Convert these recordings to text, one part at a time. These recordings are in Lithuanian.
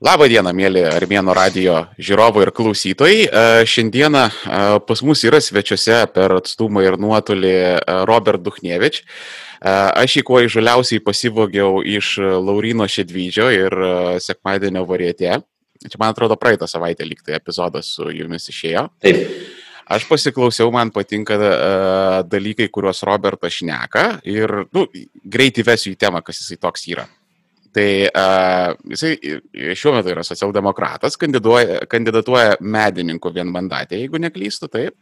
Labą dieną, mėly Armėno radio žiūrovai ir klausytojai. E, šiandieną e, pas mus yra svečiuose per atstumą ir nuotolį e, Robert Duchnevič. Aš jį kuo įžaliausiai pasivogiau iš Laurino Šedvydžio ir sekmadienio varietė. Čia, man atrodo, praeitą savaitę liktai epizodas su jumis išėjo. Taip. Aš pasiklausiau, man patinka uh, dalykai, kuriuos Robertas šneka ir nu, greit įvesiu į temą, kas jisai toks yra. Tai uh, jisai šiuo metu yra socialdemokratas, kandidatuoja medininkų vienmandatė, jeigu neklystu, taip.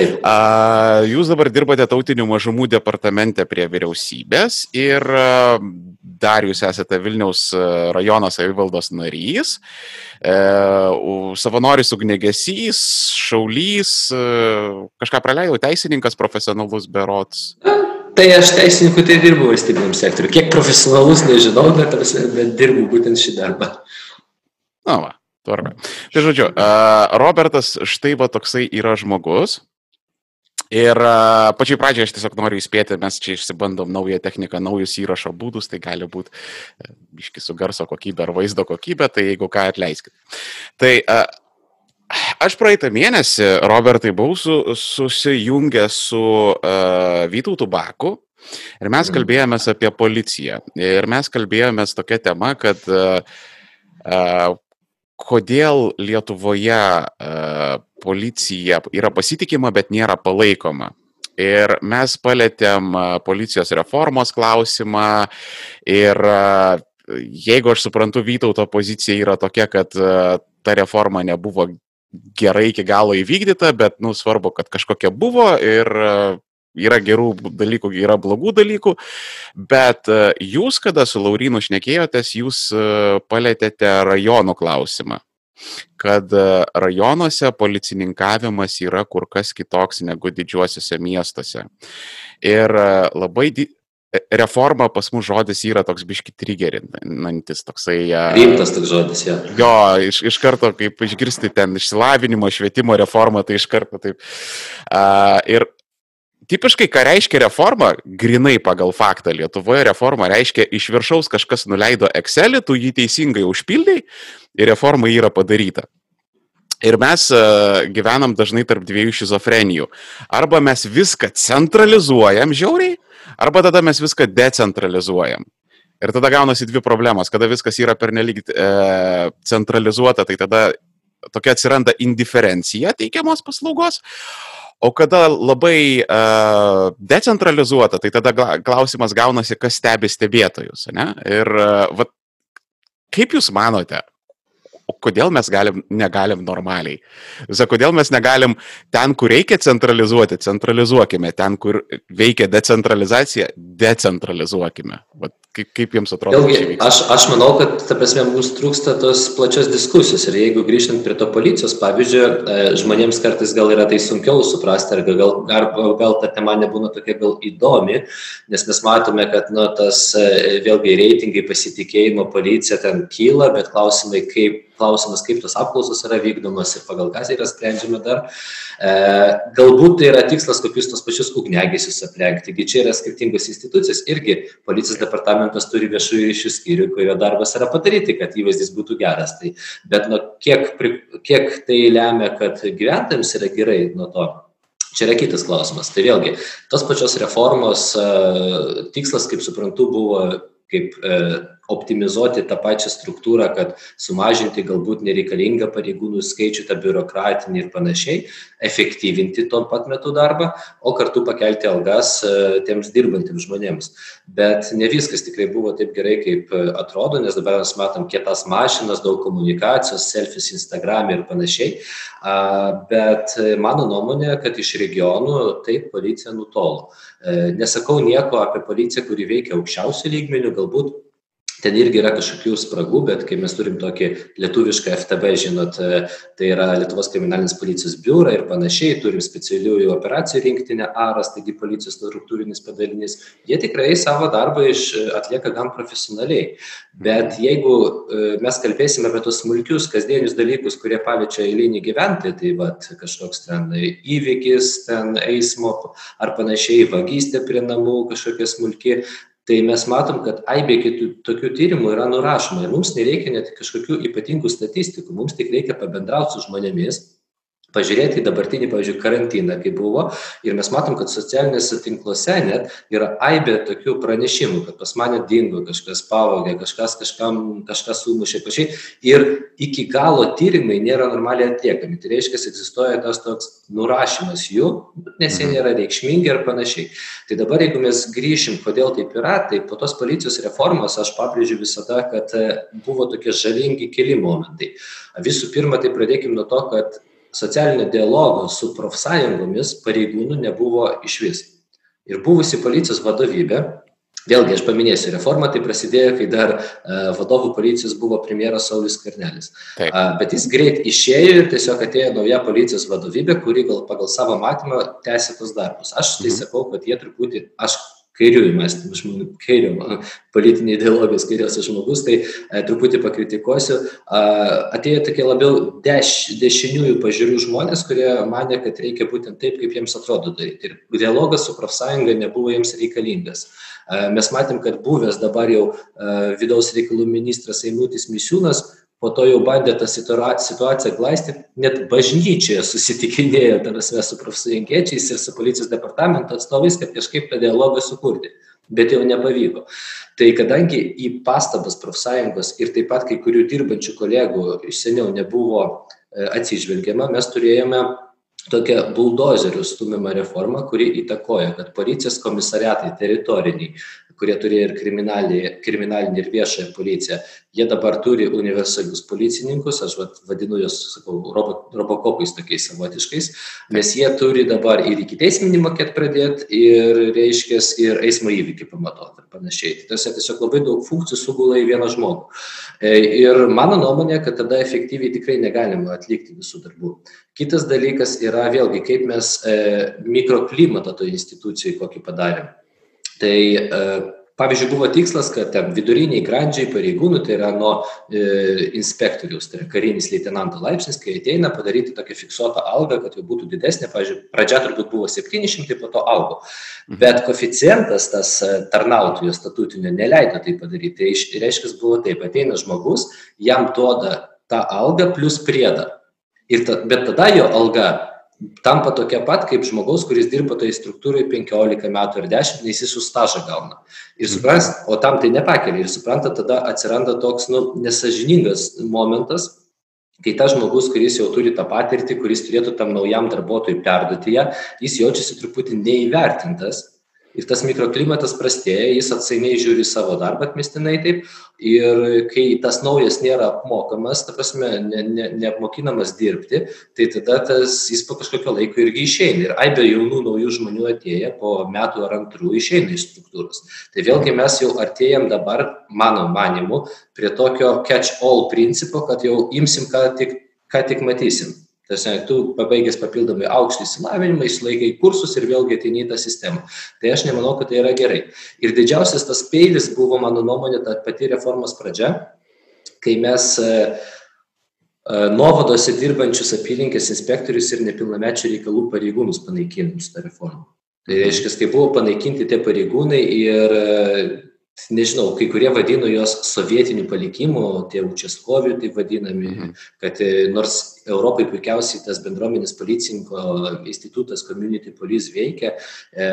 Uh, jūs dabar dirbate tautinių mažumų departamente prie vyriausybės ir uh, dar jūs esate Vilniaus rajono savivaldos narys, uh, savanoris ugnegesys, šaulys, uh, kažką praleidau, teisininkas profesionalus berots. Tai aš teisininkų tai dirbu valstybiniam sektoriu. Kiek profesionalus nežinau, bet, bet dirbu būtent šį darbą. Na, va, tvarka. Tai žodžiu, Robertas štai va toksai yra žmogus. Ir pačiai pradžioje aš tiesiog noriu įspėti, mes čia išsibandom naują techniką, naujus įrašo būdus, tai gali būti e, iški su garso kokybė ar vaizdo kokybė, tai jeigu ką atleiskit. Tai Aš praeitą mėnesį, Robertai, buvau su, susijungęs su uh, Vytautu Baku ir mes mhm. kalbėjomės apie policiją. Ir mes kalbėjomės tokia tema, kad uh, uh, kodėl Lietuvoje uh, policija yra pasitikima, bet nėra palaikoma. Ir mes palėtėm policijos reformos klausimą ir jeigu aš suprantu, Vytauto pozicija yra tokia, kad ta reforma nebuvo gerai iki galo įvykdyta, bet, nu, svarbu, kad kažkokia buvo ir e, yra gerų dalykų, yra blogų dalykų, bet e, jūs, kada su Laurinu šnekėjotės, jūs e, palėtėte rajonų klausimą kad rajonuose policininkavimas yra kur kas kitoks negu didžiuosiuose miestuose. Ir labai di reforma pas mus žodis yra toks biški trigerinantis, toksai. Rimtas toks žodis, jo. Jo, iš, iš karto, kaip išgirsti ten išsilavinimo, švietimo reformą, tai iš karto taip. Uh, ir tipiškai, ką reiškia reforma, grinai pagal faktą Lietuvoje reforma reiškia iš viršaus kažkas nuleido Excelį, tu jį teisingai užpildai ir reforma yra padaryta. Ir mes uh, gyvenam dažnai tarp dviejų šizofrenijų. Arba mes viską centralizuojam žiauriai, Arba tada mes viską decentralizuojam. Ir tada gaunasi dvi problemos. Kada viskas yra pernelyg e, centralizuota, tai tada tokia atsiranda indiferencija teikiamos paslaugos. O kada labai uh, decentralizuota, tai tada klausimas gaunasi, kas stebi stebėtojus. Ne? Ir uh, vat, kaip Jūs manote, kodėl mes galim, negalim normaliai? Visa, kodėl mes negalim ten, kur reikia centralizuoti, centralizuokime, ten, kur veikia decentralizacija, decentralizuokime. Vat Kaip, kaip jums atrodo? Vėlgi, aš, aš manau, kad, ta prasme, mums trūksta tos plačios diskusijos ir jeigu grįžtant prie to policijos, pavyzdžiui, e, žmonėms kartais gal yra tai sunkiau suprasti, ar gal, gal, gal ta tema nebūna tokia gal įdomi, nes mes matome, kad, na, tas e, vėlgi reitingai pasitikėjimo policija ten kyla, bet klausimai, kaip klausimas, kaip tos apklausos yra vykdomas ir pagal ką yra sprendžiama dar. E, galbūt tai yra tikslas kokius tos pačius ugnegesius aplenkti. Taigi čia yra skirtingos institucijos. Irgi policijos departamentas turi viešųjų ryšių skyrių, kurio darbas yra padaryti, kad įvaizdis būtų geras. Tai, bet nu, kiek, kiek tai lemia, kad gyventojams yra gerai nuo to, Čia yra kitas klausimas. Tai vėlgi, tos pačios reformos tikslas, kaip suprantu, buvo kaip uh, optimizuoti tą pačią struktūrą, kad sumažinti galbūt nereikalingą pareigūnų skaičių, tą biurokratinį ir panašiai, efektyvinti tuo pat metu darbą, o kartu pakelti algas e, tiems dirbantiems žmonėms. Bet ne viskas tikrai buvo taip gerai, kaip e, atrodo, nes dabar mes matom kietas mašinas, daug komunikacijos, selfies Instagram ir panašiai. Bet e, mano nuomonė, kad iš regionų taip policija nutolo. Nesakau nieko apie policiją, kuri veikia aukščiausių lygmenių, galbūt ten irgi yra kažkokių spragų, bet kai mes turim tokį lietuvišką FTB, žinot, e, tai yra Lietuvos kriminalinės policijos biurą ir panašiai, turim specialiųjų operacijų rinktinę ARAS, taigi policijos struktūrinis padalinys, jie tikrai savo darbą iš, e, atlieka gan profesionaliai. Bet jeigu e, mes kalbėsime apie tos smulkius kasdienius dalykus, kurie paliečia eilinį gyventoją, tai va kažkoks ten įvykis, ten eismo ar panašiai, vagystė prie namų, kažkokia smulki, tai mes matom kad aibė kitų tokių tyrimų yra nurašoma ir mums nereikia net kažkokių ypatingų statistikų mums tik reikia pabendraut su žmonėmis pažiūrėti į dabartinį pavyzdžiui karantiną kai buvo. Ir mes matom kad socialiniuose tinkluose net yra aibė tokių pranešimų kad pas mane dingo kažkas pavogė kažkas kažkam kažką sumušė panašiai. Ir iki galo tyrimai nėra normaliai atliekami. Tai reiškias egzistuoja tas toks nurašymas jų nes jie mhm. nėra reikšmingi ar panašiai. Tai dabar jeigu mes grįšim kodėl taip yra tai po tos policijos reformos aš pabrėžiu visada kad e, buvo tokie žalingi keli momentai. Visų pirma tai pradėkim nuo to kad socialinio dialogo su profsąjungomis pareigūnų nebuvo išvis. Ir buvusi policijos vadovybė, vėlgi aš paminėsiu, reforma tai prasidėjo, kai dar uh, vadovų policijos buvo premjeras Saulis Karnelis. Taip. Bet jis greit išėjo ir tiesiog atėjo nauja policijos vadovybė, kuri gal pagal savo matymą tęsė tos darbus. Aš tai mhm. sakau, kad jie truputį, aš kairiųjų mąstymų žmonių, kairio politinė ideologijos kairiosios žmogus, tai e, truputį pakritikuosiu. A, atėjo tokie labiau deš, dešiniųjų pažiūrių žmonės, kurie mane, kad reikia būtent taip, kaip jiems atrodo daryti. Ir dialogas su profsąjunga nebuvo jiems reikalingas. A, mes matėm, kad buvęs dabar jau a, vidaus reikalų ministras Eimutis Misiūnas po to jau bandė tą situaciją glaistyt, net bažnyčioje susitikinėjo, tarsi su profsąjungiečiais ir su policijos departamento atstovais, kad kažkaip tą dialogą sukurti. Bet jau nepavyko. Tai kadangi į pastabas profsąjungos ir taip pat kai kurių dirbančių kolegų iš seniau nebuvo e, atsižvelgiama, mes turėjome tokią buldozerių stumimą reformą, kuri įtakoja, kad policijos komisariatai teritoriniai kurie turėjo ir kriminalinį, kriminalinį ir viešąją policiją. Jie dabar turi universalius policininkus, aš vat, vadinu juos, sakau, robo, robokopais tokiais savotiškais, nes jie turi dabar ir iki teisminį mokėt pradėti, ir, reiškia, ir eismo įvykį pamatot ir panašiai. Tai tas tiesiog labai daug funkcijų sugula į vieną žmogų. E, ir mano nuomonė, kad tada efektyviai tikrai negalima atlikti visų darbų. Kitas dalykas yra vėlgi, kaip mes e, mikroklimatą toje institucijoje kokį padarėm. Tai e, pavyzdžiui, buvo tikslas, kad ten viduriniai grandžiai pareigūnų, tai yra nuo e, inspektoriaus, tai yra karinis leitenanto laipsnis, kai ateina padaryti tokią fiksuotą algą, kad jau būtų didesnė, pavyzdžiui, pradžia turbūt buvo 700, po to augo. Mhm. Bet koficijantas tas e, tarnautojo statutinio neleido tai padaryti. Tai reiškia, buvo taip, ateina žmogus, jam duoda tą algą plus priedą. Ir ta, bet tada jo alga tampa tokia pat kaip žmogaus, kuris dirba toje struktūroje 15 metų ir 10, nes jis už stažą gauna. Ir supras, o tam tai nepakelia. Ir supranta, tada atsiranda toks nu, nesažiningas momentas, kai tas žmogus, kuris jau turi tą patirtį, kuris turėtų tam naujam darbuotojui perduoti ją, jis jaučiasi truputį neįvertintas ir tas mikroklimatas prastėja, jis atsainiai žiūri savo darbą atmestinai taip ir kai tas naujas nėra apmokamas, ta prasme, ne, ne, neapmokinamas dirbti, tai tada tas jis po kažkokio laiko irgi išeina. Ir aibė jaunų naujų žmonių atėję po metų ar antrų išeina iš struktūros. Tai vėlgi mes jau artėjam dabar, mano manimu, prie tokio catch-all principo, kad jau imsim, ką tik, ką tik matysim. Tasme, tu pabaigęs papildomai aukštą įsilavinimą, išlaikai kursus ir vėlgi ateini į tą sistemą. Tai aš nemanau, kad tai yra gerai. Ir didžiausias tas peilis buvo, mano nuomonė, ta pati reformos pradžia, kai mes e, e, nuovadose dirbančius apylinkės inspektorius ir nepilnamečių reikalų pareigūnus panaikinom šitą reformą. Tai reiškia, kai buvo panaikinti tie pareigūnai ir e, nežinau, kai kurie vadino juos sovietiniu palikimu, tie učeskovių taip vadinami, mhm. kad e, nors Europai puikiausiai tas bendruomenės policininko institutas Community Police veikia e,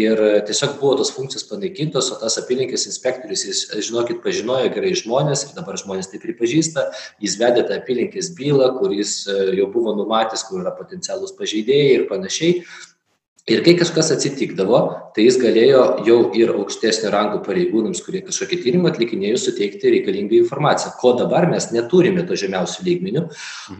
ir tiesiog buvo tos funkcijos panaikintos, o tas apylinkės inspektorius, jis, žinokit, pažinojo gerai žmonės ir dabar žmonės tai pripažįsta, jis vedė tą apylinkės bylą, kuris e, jau buvo numatęs, kur yra potencialus pažeidėjai ir panašiai ir kai kažkas atsitikdavo tai jis galėjo jau ir aukštesnio rango pareigūnams kurie kažkokį tyrimą atlikinėjo suteikti reikalingą informaciją ko dabar mes neturime to žemiausiu lygmeniu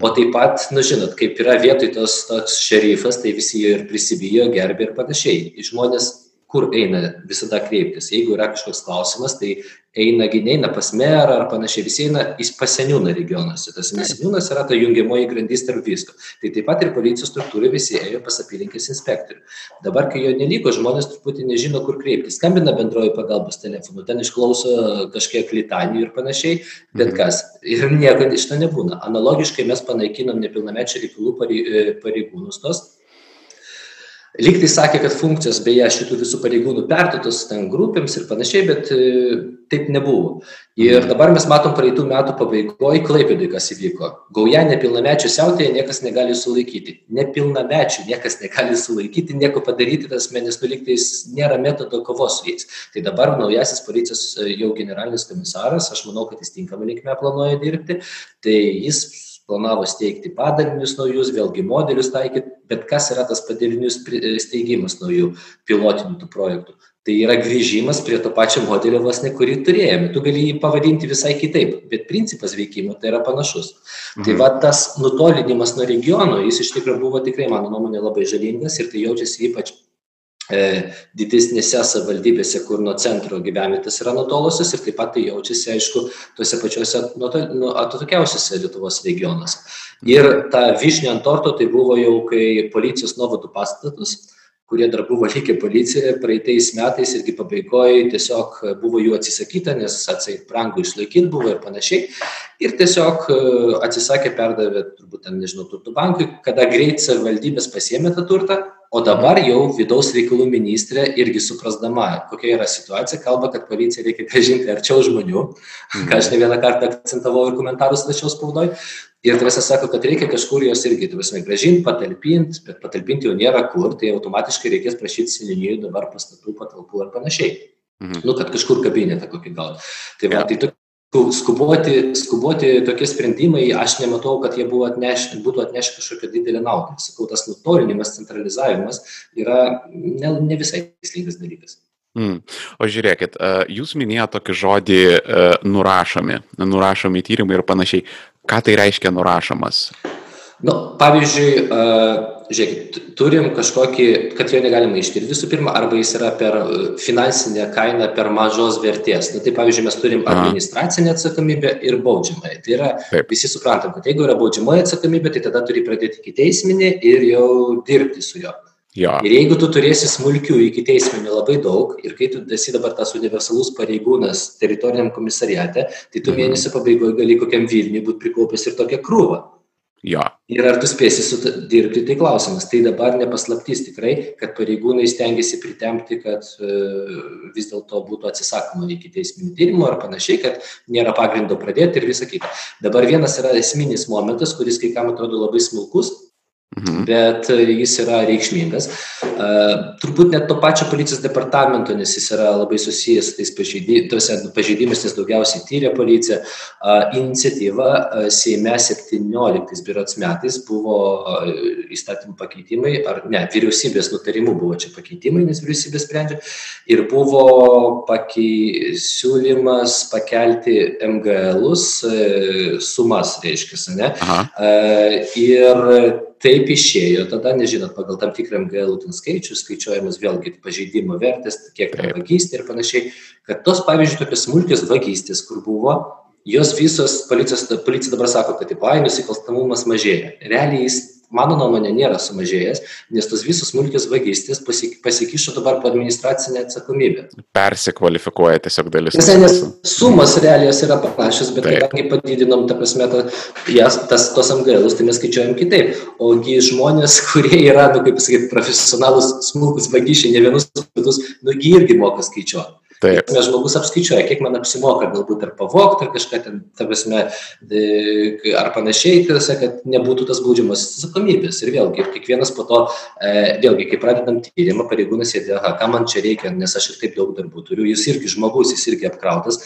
o taip pat nu žinot kaip yra vietoj tos toks šerifas tai visi jo ir prisibijo gerbia ir panašiai. Žmonės kur eina visada kreiptis? Jeigu yra kažkoks klausimas tai eina gi neina pas merą ar panašiai visi eina į pas seniūną regionuose. Tas seniūnas yra ta jungiamoji grandis tarp visko. Tai taip pat ir policijos struktūroj visi ėjo pas apylinkės inspektorių. Dabar kai jo neliko žmonės truputį nežino kur kreiptis. Skambina bendruoju pagalbos telefonu ten išklauso kažkiek litanijų ir panašiai bet mhm. kas? Ir nieko iš to nebūna. Analogiškai mes panaikinom nepilnamečių reikalų parei e, pareigūnus tuos Lygtai sakė, kad funkcijos beje šitų visų pareigūnų perduotos ten grupėms ir panašiai, bet e, taip nebuvo. Ir mhm. dabar mes matom praeitų metų pabaigoje Klaipėdai, kas įvyko. Gauja nepilnamečių siautėje niekas negali sulaikyti. Nepilnamečių niekas negali sulaikyti, nieko padaryti, tas menis nuliktais nėra metodo kovos su jais. Tai dabar naujasis policijos e, jau generalinis komisaras, aš manau, kad jis tinkamai linkme planuoja dirbti, tai jis planavo steigti padalinius naujus, vėlgi modelius taikyti, bet kas yra tas padalinių steigimas naujų pilotinių tų projektų? Tai yra grįžimas prie to pačio modelio vos ne, kurį turėjome. Tu gali jį pavadinti visai kitaip, bet principas veikimo tai yra panašus. Tai mhm. Tai va tas nutolinimas nuo regionų, jis iš tikrųjų buvo tikrai, mano nuomonė, labai žalingas ir tai jaučiasi ypač E, didesnėse savivaldybėse, kur nuo centro gyvenvietės yra nutolusios ir taip pat tai jaučiasi, aišku, tuose pačiuose nu, atokiausiuose Lietuvos regionuose. Ir ta višnė ant torto tai buvo jau, kai policijos nuovadų pastatus, kurie dar buvo likę policijoje, praeitais metais irgi pabaigoje tiesiog buvo jų atsisakyta, nes atsait brangų išlaikyti buvo ir panašiai. Ir tiesiog e, atsisakė, perdavė, turbūt ten, nežinau, turtų bankui, kada greit savivaldybės pasiemė tą turtą, o dabar jau vidaus reikalų ministrė irgi suprasdama kokia yra situacija kalba kad policiją reikia grąžinti arčiau žmonių. Ką aš ne vieną kartą akcentavau ir komentarus rašiau spaudoj. Ir ta prasme sako kad reikia kažkur juos irgi ta prasme grąžint patalpint bet patalpint jau nėra kur tai automatiškai reikės prašyt seniūnijų dabar pastatų patalpų ar panašiai. Mhm. nu kad kažkur kabinetą kokį gaut. Tai va tai skuboti skuboti tokie sprendimai aš nematau kad jie buvo atneš būtų atnešę kažkokią didelę naudą sakau tas nutolinimas centralizavimas yra ne ne visai tikslingas dalykas Mm. O žiūrėkit, jūs minėjote tokį žodį nurašomi, nurašomi tyrimai ir panašiai. Ką tai reiškia nurašomas? Nu, pavyzdžiui, žiūrėkit, turim kažkokį, kad jo negalima ištirti visų pirma, arba jis yra per e, finansinę kainą per mažos vertės. Na, tai pavyzdžiui, mes turim administracinę atsakomybę ir baudžiamąją. Tai yra, visi suprantam, kad jeigu yra baudžiamoji atsakomybė, tai tada turi pradėti iki teisminį ir jau dirbti su juo. Ja. Ir jeigu tu turėsi smulkių iki teisminių labai daug ir kai tu esi dabar tas universalus pareigūnas teritoriniam komisariate, tai tu mhm. mėnesio pabaigoje gali kokiam Vilniui būti prikaupęs ir tokią krūvą. Jo. Ir ar tu spėsi dirbti, tai klausimas. Tai dabar nepaslaptys tikrai, kad pareigūnai stengiasi pritempti, kad e, vis dėlto būtų atsisakoma iki teisminių tyrimų ar panašiai, kad nėra pagrindo pradėti ir visa kita. Dabar vienas yra esminis momentas, kuris kai kam atrodo labai smulkus, Mhm. Bet e, jis yra reikšmingas. Uh, turbūt net to pačio policijos departamento, nes jis yra labai susijęs su tais pažeidimais, nes daugiausiai tyrė policija. Uh, iniciatyva Seime 17 biurots metais buvo įstatymų pakeitimai, ar ne, vyriausybės nutarimų buvo čia pakeitimai, nes vyriausybė sprendžia. Ir buvo pakei, siūlymas pakelti MGLus sumas, reiškia, ne? Aha. Ir taip išėjo. Tada nežinot pagal tam tikrą mgl ten skaičių skaičiuojamas vėlgi pažeidimo vertės kiek yra vagystė ir panašiai kad tos pavyzdžiui tokios smulkios vagystės kur buvo jos visos policijos policija dabar sako kad tipo ai nusikalstamumas mažėja. Realiai jis mano nuomone nėra sumažėjęs nes tos visos smulkios vagystės pasi pasikišo dabar po administracinę atsakomybę. Persikvalifikuoja tiesiog dalis nes, nes sumos realios yra panašios bet kadangi padidinom ta prasme ta, jas, tas, tos MGLus tai mes skaičiuojam kitaip. Ogi žmonės kurie yra nu kaip pasakyt profesionalūs smulkūs vagysčiai ne vienus metus nugi irgi moka skaičiuot Taip. Mes žmogus apskaičiuoja, kiek man apsimoka galbūt ar pavogti, ar kažką ten, ta prasme, ar panašiai, tiesa, kad nebūtų tas baudžiamas atsakomybės. Ir vėlgi, kiekvienas po to, e, vėlgi, kai pradedam tyrimą, pareigūnas sėdė, aha, ką man čia reikia, nes aš ir taip daug darbų turiu, jis irgi žmogus, jis irgi apkrautas,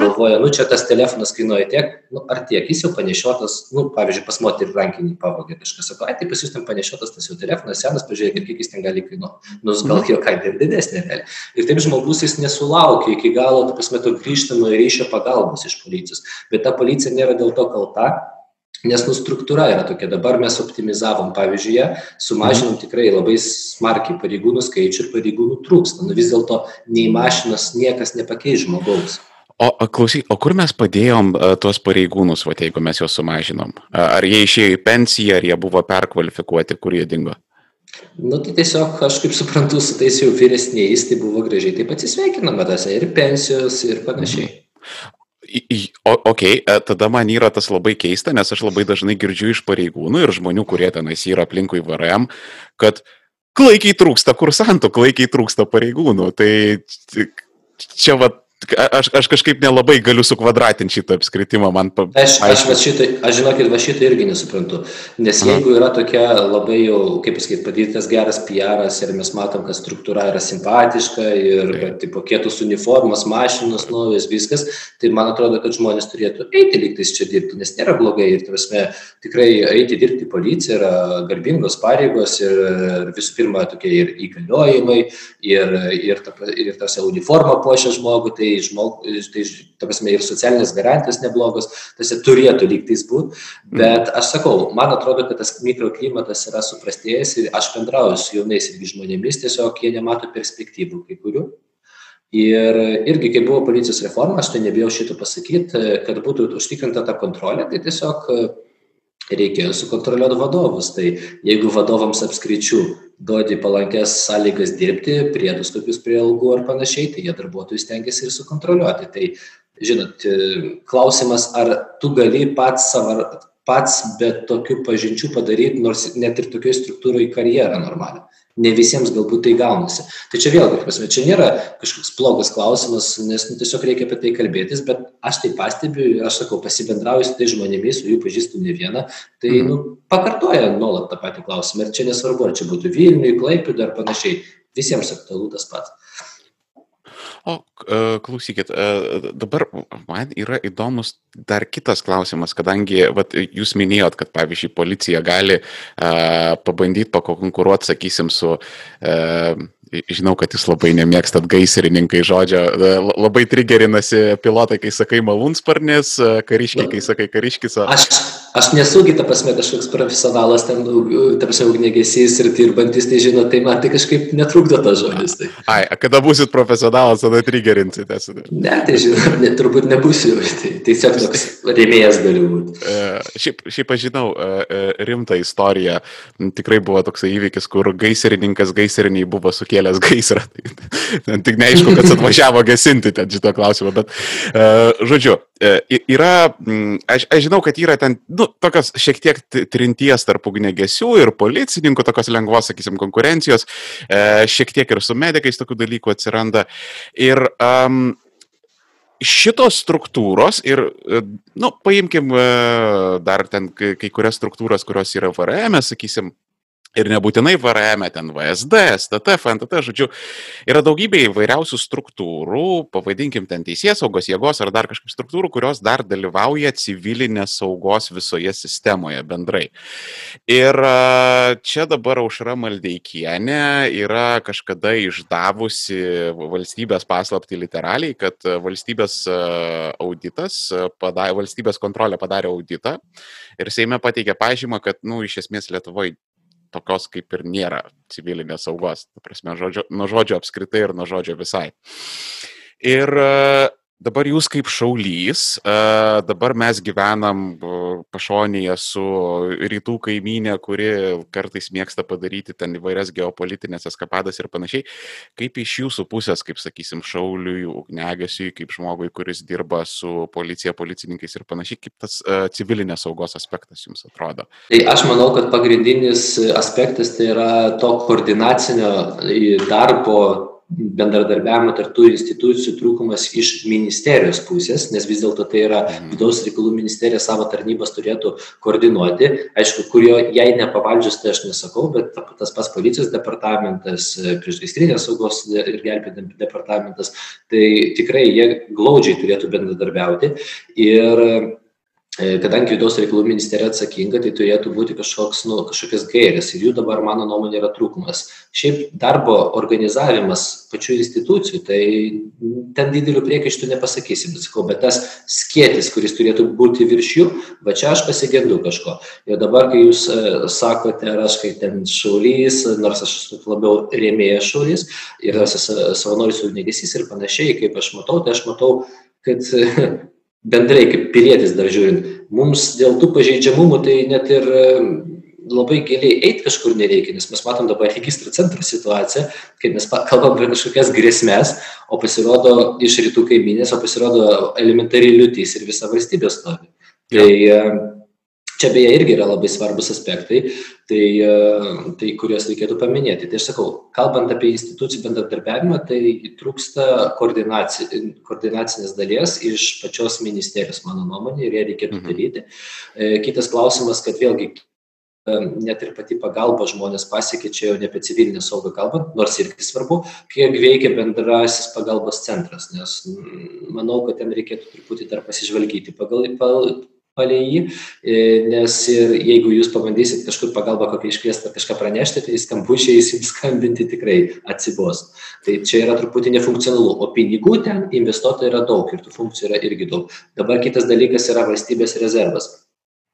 galvoja, nu čia tas telefonas kainuoja tiek, nu ar tiek, jis jau panešiotas, nu, pavyzdžiui, pas moterį rankinį pavogė kažkas, sako, ai, tai pas jūs ten panešiotas tas jau telefonas, senas, pažiūrėkit, kiek jis ten gali kainuoti. Nu, gal jo kaina ir didesnė, realiai. Ir taip žmogus jis nesulaukia sulaukia iki galo, ta prasme, to grįžtamojo ryšio pagalbos iš policijos. Bet ta policija nėra dėl to kalta, nes nu struktūra yra tokia. Dabar mes optimizavom, pavyzdžiui, sumažinom tikrai labai smarkiai pareigūnų skaičių ir pareigūnų trūksta. Nu vis dėlto nei mašinos niekas nepakeis žmogaus. O klausyk, o kur mes padėjom uh, tuos pareigūnus, va, jeigu mes juos sumažinom? Ar jie išėjo į pensiją, ar jie buvo perkvalifikuoti, kur jie dingo? Nu, tai tiesiog, aš kaip suprantu, su tais jau vyresniais, tai buvo gražiai taip atsisveikinama, tas ir pensijos ir panašiai. O, ok, e, tada man yra tas labai keista, nes aš labai dažnai girdžiu iš pareigūnų ir žmonių, kurie tenais yra aplinkui VRM, kad klaikiai trūksta kursantų, klaikiai trūksta pareigūnų. Tai čia va aš, aš kažkaip nelabai galiu sukvadratinti šitą apskritimą, man paaiškinti. Aš, aš, šitą, aš žinokit, va šitą irgi nesuprantu. Nes jeigu yra tokia labai jau, kaip pasakyti, padarytas geras PR'as ir mes matom, kad struktūra yra simpatiška ir, kad, tipo, kietus uniformas, mašinos, naujas, viskas, tai man atrodo, kad žmonės turėtų eiti liktais čia dirbti, nes nėra blogai ir, tarsi, tikrai eiti dirbti policiją yra garbingos pareigos ir, ir visų pirma, tokie ir įgaliojimai, ir, ir, ta, ir tas uniforma puošia žmogų, tai žmog, tai, ta prasme, ir socialinės garantijos neblogos, tas turėtų lygtais būti, mm. bet aš sakau, man atrodo, kad tas mikroklimatas yra suprastėjęs ir aš bendrauju su jaunais irgi žmonėmis, tiesiog jie nemato perspektyvų kai kurių. Ir irgi, kai buvo policijos reforma, aš tai nebijau šito pasakyti, kad būtų užtikrinta ta kontrolė, tai tiesiog reikėjo sukontroliuoti vadovus. Tai jeigu vadovams apskričių duodi palankės sąlygas dirbti, priedus tokius prie algų ar panašiai, tai jie darbuotojus tengiasi ir sukontroliuoti. Tai, žinot, klausimas, ar tu gali pats, savar, pats be tokių pažinčių padaryti, nors net ir tokioje struktūroje karjerą normalią ne visiems galbūt tai gaunasi. Tai čia vėlgi, prasme, čia nėra kažkoks blogas klausimas, nes nu, tiesiog reikia apie tai kalbėtis, bet aš tai pastebiu, aš sakau, pasibendrauju su tai žmonėmis, su jų pažįstu ne vieną, tai mm. nu, pakartoja nuolat tą patį klausimą. Ir čia nesvarbu, ar čia būtų Vilniui, Klaipėdai ar panašiai, visiems aktualu tas pats. O e, klausykit, e, dabar man yra įdomus dar kitas klausimas, kadangi vat, jūs minėjot, kad pavyzdžiui policija gali uh, pabandyti pakonkuruoti, sakysim, su žinau, kad jūs labai nemėgstat gaisrininkai žodžio, labai trigerinasi pilotai, kai sakai malūnsparnės, kariškiai, kai sakai kariškis. Aš, aš nesugi, ta prasme, kažkoks profesionalas, ten, ta prasme, ugnegesys ir dirbantis, tai žinot, tai man tai kažkaip netrukdo tas žodis. Tai. Ai, kada busit profesionalas, tada trigerinsite. Ne, tai žinot, ne, turbūt nebūsiu, tai tiesiog toks rėmėjas galiu būti. E, šiaip, šiaip aš žinau e, e, rimtą istoriją, tikrai buvo toks įvykis, kur gaisrininkas gaisriniai buvo sukėlęs gaisrą. Tai, tik neaišku, kad atvažiavo gesinti ten šito klausimo, bet žodžiu, yra, aš, aš žinau, kad yra ten, nu, tokios šiek tiek trinties tarp ugnegesių ir policininkų, tokios lengvos, sakysim, konkurencijos, šiek tiek ir su medikais tokių dalykų atsiranda. Ir um, šitos struktūros ir, nu, paimkim dar ten kai kurias struktūras, kurios yra VRM, sakysim, Ir nebūtinai VRM, ten VSD, STT, FNTT, žodžiu, yra daugybė įvairiausių struktūrų, pavadinkim ten teisės saugos jėgos ar dar kažkokių struktūrų, kurios dar dalyvauja civilinės saugos visoje sistemoje bendrai. Ir čia dabar Aušra Maldeikienė yra kažkada išdavusi valstybės paslapti literaliai, kad valstybės auditas, padarė, valstybės kontrolė padarė auditą ir Seime pateikė pažymą, kad, na, nu, iš esmės Lietuvoje tokios kaip ir nėra civilinės saugos, ta prasme, žodžio, nuo žodžio apskritai ir nuo žodžio visai. Ir dabar jūs kaip šaulys, dabar mes gyvenam pašonėje su rytų kaimynė, kuri kartais mėgsta padaryti ten įvairias geopolitinės eskapadas ir panašiai. Kaip iš jūsų pusės, kaip sakysim, šauliui, ugnegesiui, kaip žmogui, kuris dirba su policija, policininkais ir panašiai, kaip tas civilinės saugos aspektas jums atrodo? Tai aš manau, kad pagrindinis aspektas tai yra to koordinacinio darbo bendradarbiavimo tarp tų institucijų trūkumas iš ministerijos pusės, nes vis dėlto tai yra mhm. vidaus reikalų ministerija savo tarnybas turėtų koordinuoti. Aišku, kurio jai nepavaldžius, tai aš nesakau, bet tas pats policijos departamentas, priešgaisrinės saugos ir gelbėdami departamentas, tai tikrai jie glaudžiai turėtų bendradarbiauti. Ir E, kadangi vidaus reikalų ministerija atsakinga, tai turėtų būti kažkoks, nu, kažkokias gairės ir jų dabar, mano nuomonė, yra trūkumas. Šiaip darbo organizavimas pačių institucijų, tai ten didelių priekaištų nepasakysim, sakau, bet tas skėtis, kuris turėtų būti virš jų, va čia aš pasigendu kažko. Ir dabar, kai jūs uh, sakote, ar aš kai ten šaulys, nors aš esu labiau rėmėjas šaulys ir esu savanoris ugnegesys ir panašiai, kaip aš matau, tai aš matau, kad bendrai kaip pilietis dar žiūrint, mums dėl tų pažeidžiamumų tai net ir labai giliai eiti kažkur nereikia, nes mes matom dabar registrų centro situaciją, kai mes kalbam apie kažkokias grėsmės, o pasirodo iš rytų kaiminės, o pasirodo elementariai liūtys ir visa valstybė stovi. Tai Čia beje irgi yra labai svarbus aspektai, tai, tai kuriuos reikėtų paminėti. Tai aš sakau, kalbant apie institucijų bendradarbiavimą, tai trūksta koordinacinės dalies iš pačios ministerijos, mano nuomonė, ir ją reikėtų mhm. daryti. Kitas klausimas, kad vėlgi net ir pati pagalba žmonės pasiekė, čia jau ne apie civilinę saugą kalbant, nors irgi svarbu, kiek veikia bendrasis pagalbos centras, nes manau, kad ten reikėtų truputį dar pasižvalgyti pagal, palei jį, e, nes ir jeigu jūs pabandysit kažkur pagalbą kokią iškviesti ar kažką pranešti, tai skambučiais jums skambinti tikrai atsibos. Tai čia yra truputį nefunkcionalu, o pinigų ten investuota yra daug ir tų funkcijų yra irgi daug. Dabar kitas dalykas yra valstybės rezervas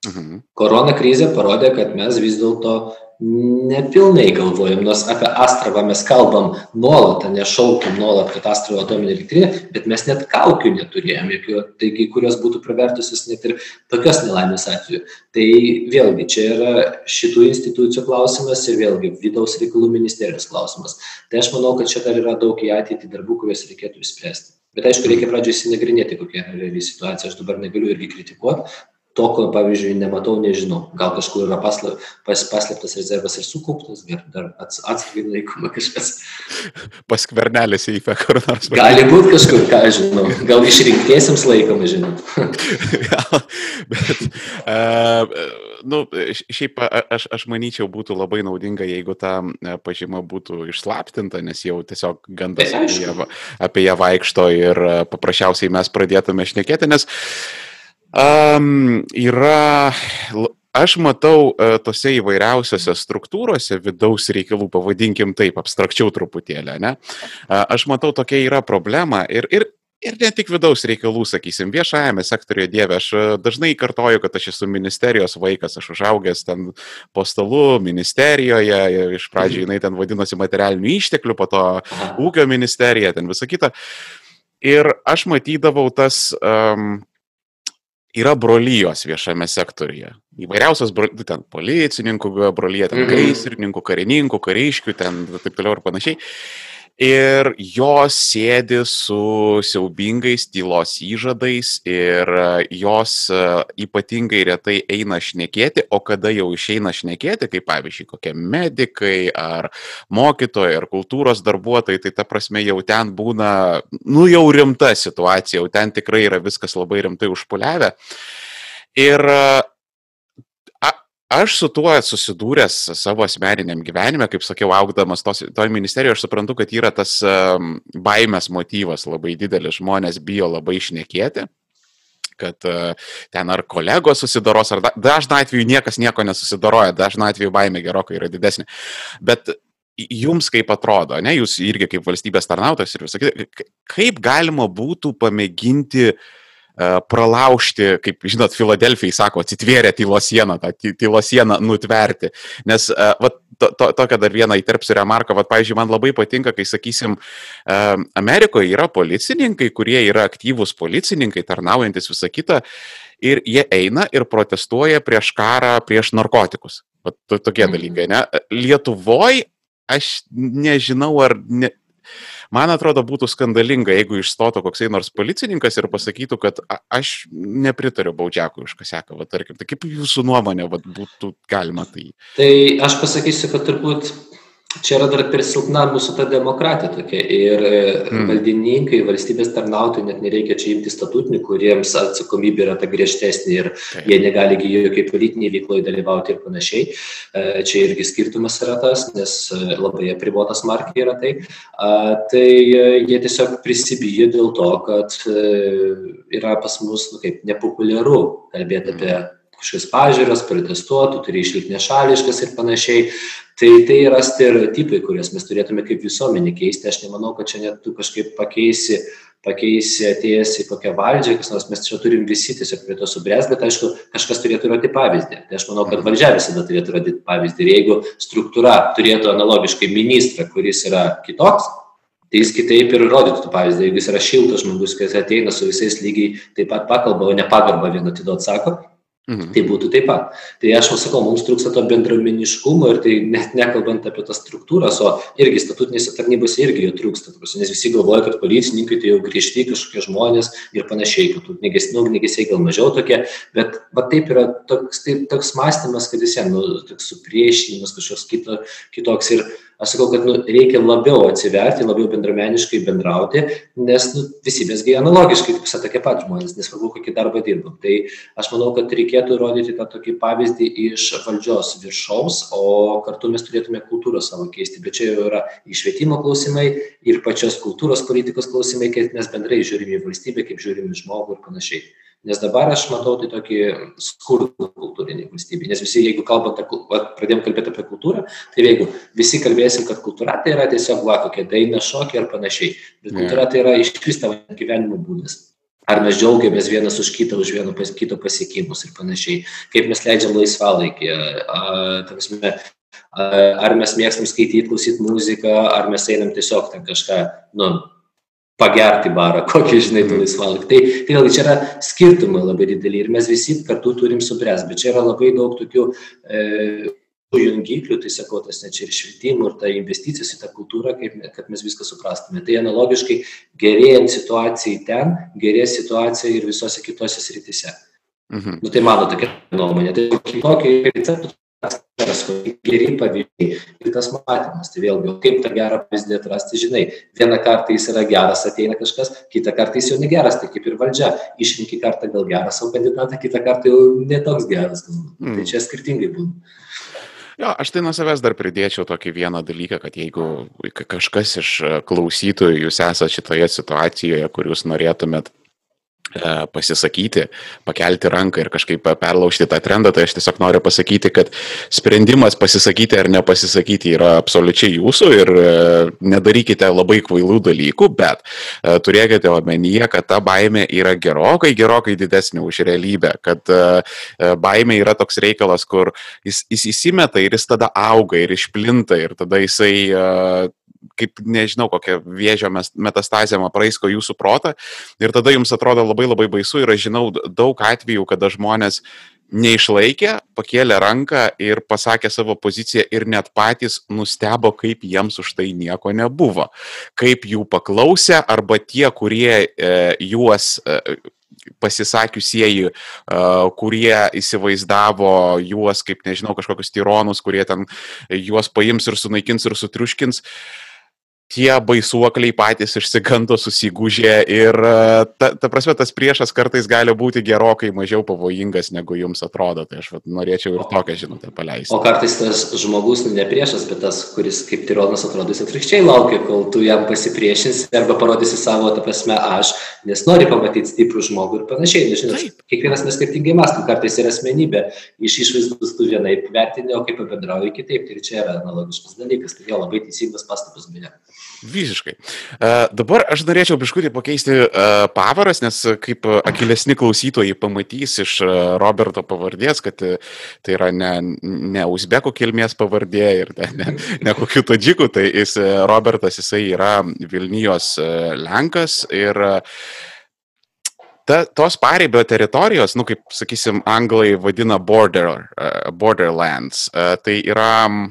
Mhm. Korona krizė parodė, kad mes vis dėlto nepilnai galvojam, nors apie Astravą mes kalbam nuolat, nešaukim nuolat, kad Astravo atominė elektrinė, bet mes net kaukių neturėjom, jokių, taigi, kurios būtų pravertusios net ir tokios nelaimės atveju. Tai vėlgi, čia yra šitų institucijų klausimas ir vėlgi vidaus reikalų ministerijos klausimas. Tai aš manau, kad čia dar yra daug į ateitį darbų, kuriuos reikėtų išspręsti. Bet aišku, reikia pradžioje įsinagrinėti, kokia yra reali situacija. Aš dabar negaliu irgi kritikuoti, to, ko, pavyzdžiui, nematau, nežinau. Gal kažkur yra pasla, pas, paslėptas rezervas ir sukauptas, bet dar ats, atsargiai laikoma kažkas. Paskvernelės įfė kur nors. Gali būti kažkur, ką žinau. Gal išrinktiesiems laikoma, žinot. Gal, bet, uh, nu, šiaip aš, aš manyčiau, būtų labai naudinga, jeigu ta pažyma būtų išslaptinta, nes jau tiesiog gandas apie ją, apie ją vaikšto ir paprasčiausiai mes pradėtume šnekėti, nes uh, Um, yra, aš matau uh, tose įvairiausiose struktūrose vidaus reikalų, pavadinkim taip, abstrakčiau truputėlį, ne? Aš matau tokia yra problema ir, ir, ir ne tik vidaus reikalų, sakysim, viešajame sektoriuje dievė, aš dažnai kartoju, kad aš esu ministerijos vaikas, aš užaugęs ten po stalu ministerijoje, iš pradžių jinai ten vadinosi materialinių išteklių, po to ūkio ministerija, ten visa kita. Ir aš matydavau tas um, yra brolyjos viešame sektoriuje. Įvairiausios, ten policininkų brolyje, ten mhm. gaisrininkų, karininkų, kariškių, ten taip toliau ir panašiai ir jos sėdi su siaubingais tylos įžadais ir jos e, ypatingai retai eina šnekėti, o kada jau išeina šnekėti, kaip pavyzdžiui, kokie medikai ar mokytojai ar kultūros darbuotojai, tai ta prasme jau ten būna, nu jau rimta situacija, jau ten tikrai yra viskas labai rimtai užpuliavę. Ir Aš su tuo susidūręs savo asmeniniam gyvenime, kaip sakiau, augdamas tos, toj ministerijoje, aš suprantu, kad yra tas um, baimės motyvas labai didelis, žmonės bijo labai išnekėti kad uh, ten ar kolegos susidoros, ar da, dažnu atveju niekas nieko nesusidoroja, dažnu atveju baimė gerokai yra didesnė. Bet jums kaip atrodo, ne, jūs irgi kaip valstybės tarnautojas ir visą kitą, kaip galima būtų pamėginti uh, pralaužti, kaip žinot, Filadelfijai sako, atsitvėrė tylo sieną, tą tylo sieną nutverti. Nes, va, to, to, tokią dar vieną įterpsiu remarką, va, pavyzdžiui, man labai patinka, kai, sakysim, Amerikoje yra policininkai, kurie yra aktyvūs policininkai, tarnaujantis visą kitą, ir jie eina ir protestuoja prieš karą, prieš narkotikus. Va, tokie mhm. dalykai, ne? Lietuvoje aš nežinau, ar ne, Man atrodo, būtų skandalinga, jeigu išstotų koksai nors policininkas ir pasakytų, kad aš nepritariu baudžiakui už kaseką, va, tarkim. Tai kaip jūsų nuomonė va, būtų galima tai? Tai aš pasakysiu, kad turbūt čia yra dar per silpna mūsų ta demokratija tokia ir mm. valdininkai, valstybės tarnautojai net nereikia čia imti statutinių, kuriems atsakomybė yra ta griežtesnė ir jie negali jokiai politiniai veikloje dalyvauti ir panašiai. E, čia irgi skirtumas yra tas, nes e, labai apribotas markiai yra tai. Tai jie tiesiog prisibijo dėl to, kad yra pas mus nu, kaip, nepopuliaru kalbėti apie kažkokias pažiūras, protestuotų, turi išlikti nešališkas ir panašiai. Tai tai yra stereotipai, kuriuos mes turėtume kaip visuomenė keisti. Aš nemanau, kad čia net tu kažkaip pakeisi, pakeisi atėjęs į kokią valdžią, kas nors mes čia turim visi tiesiog prie to subręs, bet aišku, kažkas turėtų rodyti pavyzdį. Tai aš manau, kad valdžia visada turėtų rodyti pavyzdį. Ir jeigu struktūra turėtų analogiškai ministrą, kuris yra kitoks, tai jis kitaip ir rodytų pavyzdį. Jeigu jis yra šiltas žmogus, kuris ateina su visais lygiai taip pat pakalba, o ne pagarbą vien atiduot sako, Mhm. Tai būtų taip pat. Tai aš sakau, mums trūksta to bendruomeniškumo ir tai net nekalbant apie tas struktūras, o irgi statutinėse tarnybose irgi jo trūksta. Nes visi galvoja, kad policininkai tai jau grįžti kažkokie žmonės ir panašiai, kad ugniagesiai nu, ugniagesiai gal mažiau tokie, bet va taip yra toks, taip, toks mąstymas, kad visiems nu, toks supriešinimas kažkoks kito, kitoks ir aš sakau kad nu reikia labiau atsiverti labiau bendruomeniškai bendrauti nes nu visi mes gi analogiškai ta prasme tokie pat žmonės nesvarbu kokį darbą dirbam. Tai aš manau kad reikėtų rodyti tą tokį pavyzdį iš valdžios viršaus o kartu mes turėtume kultūrą savo keisti. Bet čia jau yra ir švietimo klausimai ir pačios kultūros politikos klausimai kaip mes bendrai žiūrim į valstybę kaip žiūrim į žmogų ir panašiai nes dabar aš matau tai tokį skurdų kultūrinį valstybėj nes visi jeigu kalbant apie vat pradėjom kalbėt apie kultūrą tai jeigu visi kalbėsim kad kultūra tai yra tiesiog va kokia daina šokiai ar panašiai bet kultūra tai yra išvis tavo gyvenimo būdas. Ar mes džiaugiamės vienas už kitą už vieno pas kito pasiekimus ir panašiai. Kaip mes leidžiam laisvalaikį a ta prasme ar mes mėgstam skaityt klausyt muziką ar mes einam tiesiog ten kažką nu pagerti barą, kokį, žinai, tu laisvalaikį. Tai, tai vėlgi čia yra skirtumai labai dideli ir mes visi kartu turim subręs, bet čia yra labai daug tokių e, jungiklių, tai sakau, tas net čia ir švietimų, ir ta investicijos į tą kultūrą, kaip, kad mes viską suprastume. Tai analogiškai gerėjant situacijai ten, gerės situacija ir visose kitose srityse. Mhm. Nu, tai mano tokia nuomonė. Tai kitokį receptų atskiras geri pavyzdžiai ir tas matymas. Tai vėlgi kaip tą gerą pavyzdį atrasti žinai vieną kartą jis yra geras ateina kažkas kitą kartą jis jau negeras tai kaip ir valdžia išrenki kartą gal gerą savo kandidatą kitą kartą jau ne toks geras galbūt tai mm. čia skirtingai būna. Jo, aš tai nuo savęs dar pridėčiau tokį vieną dalyką, kad jeigu kažkas iš klausytojų jūs esate šitoje situacijoje, kur jūs norėtumėt pasisakyti, pakelti ranką ir kažkaip perlaužti tą trendą, tai aš tiesiog noriu pasakyti, kad sprendimas pasisakyti ar nepasisakyti yra absoliučiai jūsų ir e, nedarykite labai kvailų dalykų, bet e, turėkite omenyje, kad ta baime yra gerokai, gerokai didesnė už realybę, kad baime yra toks reikalas, kur jis, jis įsimeta ir jis tada auga ir išplinta ir tada jisai kaip nežinau, kokią vėžio metastazę apraisko jūsų protą ir tada jums atrodo labai labai baisu ir aš žinau daug atvejų, kada žmonės neišlaikė, pakėlė ranką ir pasakė savo poziciją ir net patys nustebo, kaip jiems už tai nieko nebuvo. Kaip jų paklausė arba tie, kurie e, juos e, pasisakiusieji, kurie įsivaizdavo juos kaip, nežinau, kažkokius tyronus, kurie ten juos paims ir sunaikins ir sutriuškins tie baisuokliai patys išsigando, susigūžė ir e, ta, ta prasme tas priešas kartais gali būti gerokai mažiau pavojingas, negu jums atrodo. Tai aš vat, norėčiau ir tokią žinutę paleisti. O kartais tas žmogus nu, ne priešas, bet tas, kuris kaip tironas atrodys atvirkščiai laukia, kol tu jam pasipriešinsi arba parodysi savo, ta prasme, aš, nes nori pamatyti stiprų žmogų ir panašiai. Nežinau, kiekvienas mes skirtingai mastom, kartais yra asmenybė, iš išvaizdos tu vienaip vertini, o kaip bendrauji kitaip. Tai čia yra analogiškas dalykas, tai jo labai teisingas pastabas beje. Visiškai. Uh, dabar aš norėčiau biškutį pakeisti uh, pavaras, nes kaip akilesni klausytojai pamatys iš uh, Roberto pavardės, kad uh, tai yra ne, ne Uzbeko kilmės pavardė ir ne, ne, ne kokiu tadžiku, tai jis, uh, Robertas jisai yra Vilnijos uh, Lenkas ir uh, ta, tos pareibio teritorijos, nu kaip sakysim, anglai vadina border, uh, borderlands, uh, tai yra um,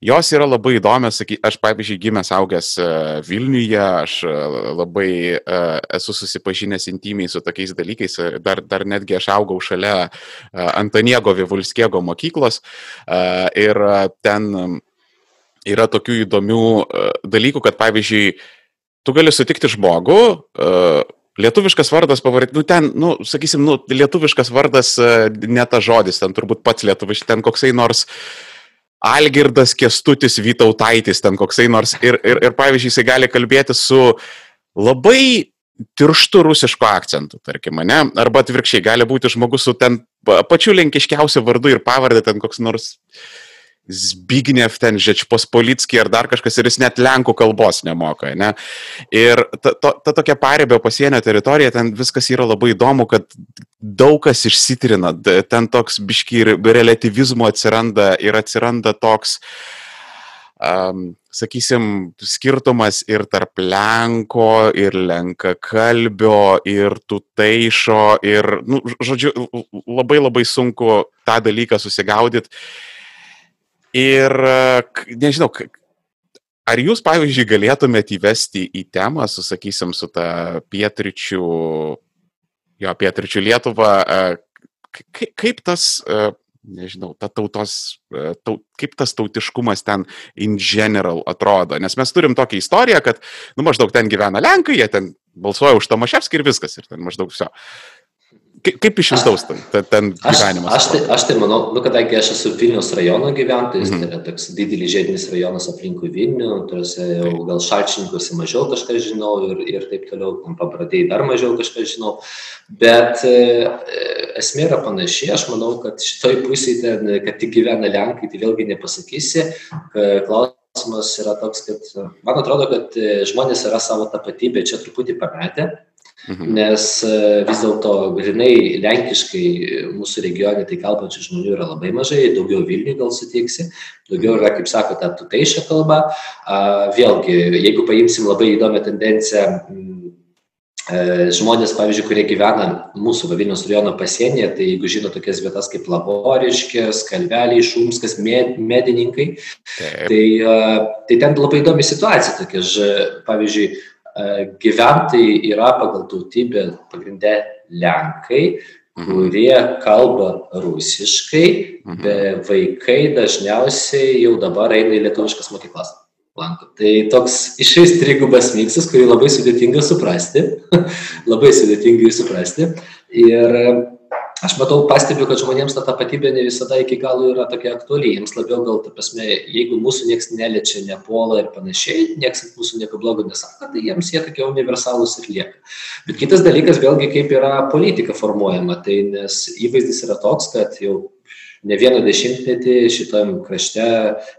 Jos yra labai įdomios, aš pavyzdžiui, gimęs augęs e, Vilniuje, aš e, labai e, esu susipažinęs intimiai su tokiais dalykais, dar, dar netgi aš augau šalia Antoniego Vivulskiego mokyklos ir ten yra tokių įdomių dalykų, kad pavyzdžiui, tu gali sutikti žmogų, Lietuviškas vardas pavardė, nu ten, nu, sakysim, nu, lietuviškas vardas ne ta žodis, ten turbūt pats lietuviškas, ten koksai nors uh, Algirdas Kestutis Vytautaitis, ten koksai nors. Ir, ir, ir pavyzdžiui, jisai gali kalbėti su labai tirštų rusiško akcentų, tarkim, ne? Arba atvirkščiai, gali būti žmogus su ten pačiu lenkiškiausiu vardu ir pavardė, ten koks nors Zbigniew ten Žečpospolitski ar dar kažkas ir jis net lenkų kalbos nemoka. Ne? Ir ta, ta, ta tokia paribio pasienio teritorija, ten viskas yra labai įdomu, kad daug kas išsitrina, ten toks biški ir relativizmo atsiranda ir atsiranda toks um, sakysim, skirtumas ir tarp Lenko, ir Lenkakalbio, ir Tuteišo, ir, nu, žodžiu, labai labai sunku tą dalyką susigaudyti. Ir nežinau, ar jūs, pavyzdžiui, galėtumėte įvesti į temą, su, sakysim, su ta pietričių, jo, pietričių Lietuva, kaip tas nežinau, ta tautos, e, taut, kaip tas tautiškumas ten in general atrodo. Nes mes turim tokią istoriją, kad, nu, maždaug ten gyvena Lenkai, jie ten balsuoja už Tomaševskį ir viskas, ir ten maždaug viso. Kaip iš vidaus ten, ten gyvenimas? Aš, aš, tai, aš tai manau, nu, kadangi aš esu Vilnius rajono gyventojas, mm -hmm. tai yra toks didelis žiedinis rajonas aplinkui Vilnių, tuose jau gal šalčininkuose mažiau kažką žinau ir, ir taip toliau, tam pabradėjai dar mažiau kažką žinau, bet e, esmė yra panaši, aš manau, kad šitoj pusėje, ten, kad tik gyvena Lenkai, tai vėlgi nepasakysi, klausimas yra toks, kad man atrodo, kad e, žmonės yra savo tapatybę čia truputį pametę Mhm. Nes e, vis dėlto grinai lenkiškai mūsų regione tai kalbančių žmonių yra labai mažai, daugiau Vilnių gal sutiksi, daugiau yra, kaip sako, ta tuteišia kalba. Vėlgi, jeigu paimsim labai įdomią tendenciją, e, žmonės, pavyzdžiui, kurie gyvena mūsų Vilnius rajono pasienyje, tai jeigu žino tokias vietas kaip Laboriškės, Kalveliai, Šumskas, Medininkai, Taip. tai, tai ten labai įdomi situacija tokia, pavyzdžiui, E, gyventojai yra pagal tautybę pagrindę Lenkai, mhm. kurie kalba rusiškai, mhm. bet vaikai dažniausiai jau dabar eina į lietuviškas mokyklas. Lanko. Tai toks išais trigubas miksas, kurį labai sudėtinga suprasti, labai sudėtinga jį suprasti. Ir aš matau, pastebiu, kad žmonėms ta tapatybė ne visada iki galo yra tokia aktuali. Jiems labiau gal, ta prasme, jeigu mūsų niekas neliečia, nepuola ir panašiai, niekas mūsų nieko blogo nesako, tai jiems jie tokie universalūs ir lieka. Bet kitas dalykas, vėlgi, kaip yra politika formuojama. Tai nes įvaizdis yra toks, kad jau ne vieną dešimtmetį šitam krašte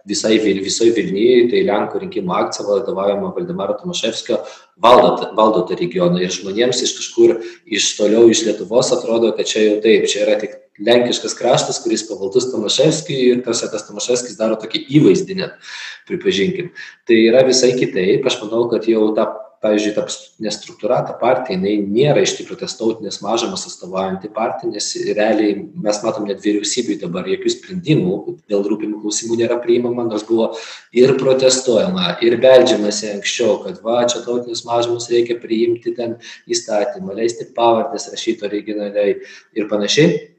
visai, visoj Vilniui, tai Lenkų rinkimų akcija vadovaujama Valdemaro Tomaševskio valdo, valdo tą regioną ir žmonėms iš kažkur iš toliau iš Lietuvos atrodo, kad čia jau taip, čia yra tik lenkiškas kraštas, kuris pavaldus Tomaševskijui ir tarsi tas Tomaševskis daro tokį įvaizdį net, pripažinkim. Tai yra visai kitaip, aš manau, kad jau tą pavyzdžiui ta nestruktūruota partija jinai nėra iš tikrųjų tas tautines mažumas atstovaujanti partija nes realiai mes matom net vyriausybėj dabar jokių sprendimų dėl rūpimų klausimų nėra priimama nors buvo ir protestuojama ir beldžiamasi anksčiau kad va čia tautines mažumas reikia priimti ten įstatymą leisti pavardes rašyt originaliai ir panašiai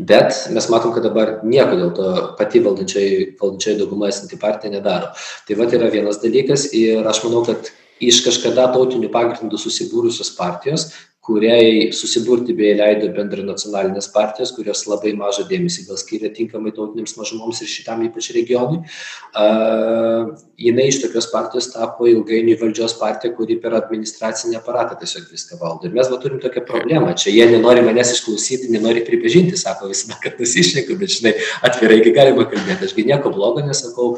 Bet mes matom, kad dabar nieko dėl to pati valdančiai, valdančiai dauguma esanti partija nedaro. Tai va yra vienas dalykas ir aš manau, kad iš kažkada tautiniu pagrindu susibūrusios partijos kuriai susiburti beje leido bendranacionalinės partijos, kurios labai mažą dėmesį gal skiria tinkamai tautinėms mažumoms ir šitam ypač regionui. Uh, jinai iš tokios partijos tapo ilgainiui valdžios partija, kuri per administracinį aparatą tiesiog viską valdo. Ir mes va turim tokią problemą. Čia jie nenori manęs išklausyti, nenori pripažinti, sako visada, kad nusišneka, bet žinai, atvirai galima kalbėti. Ašgi nieko blogo nesakau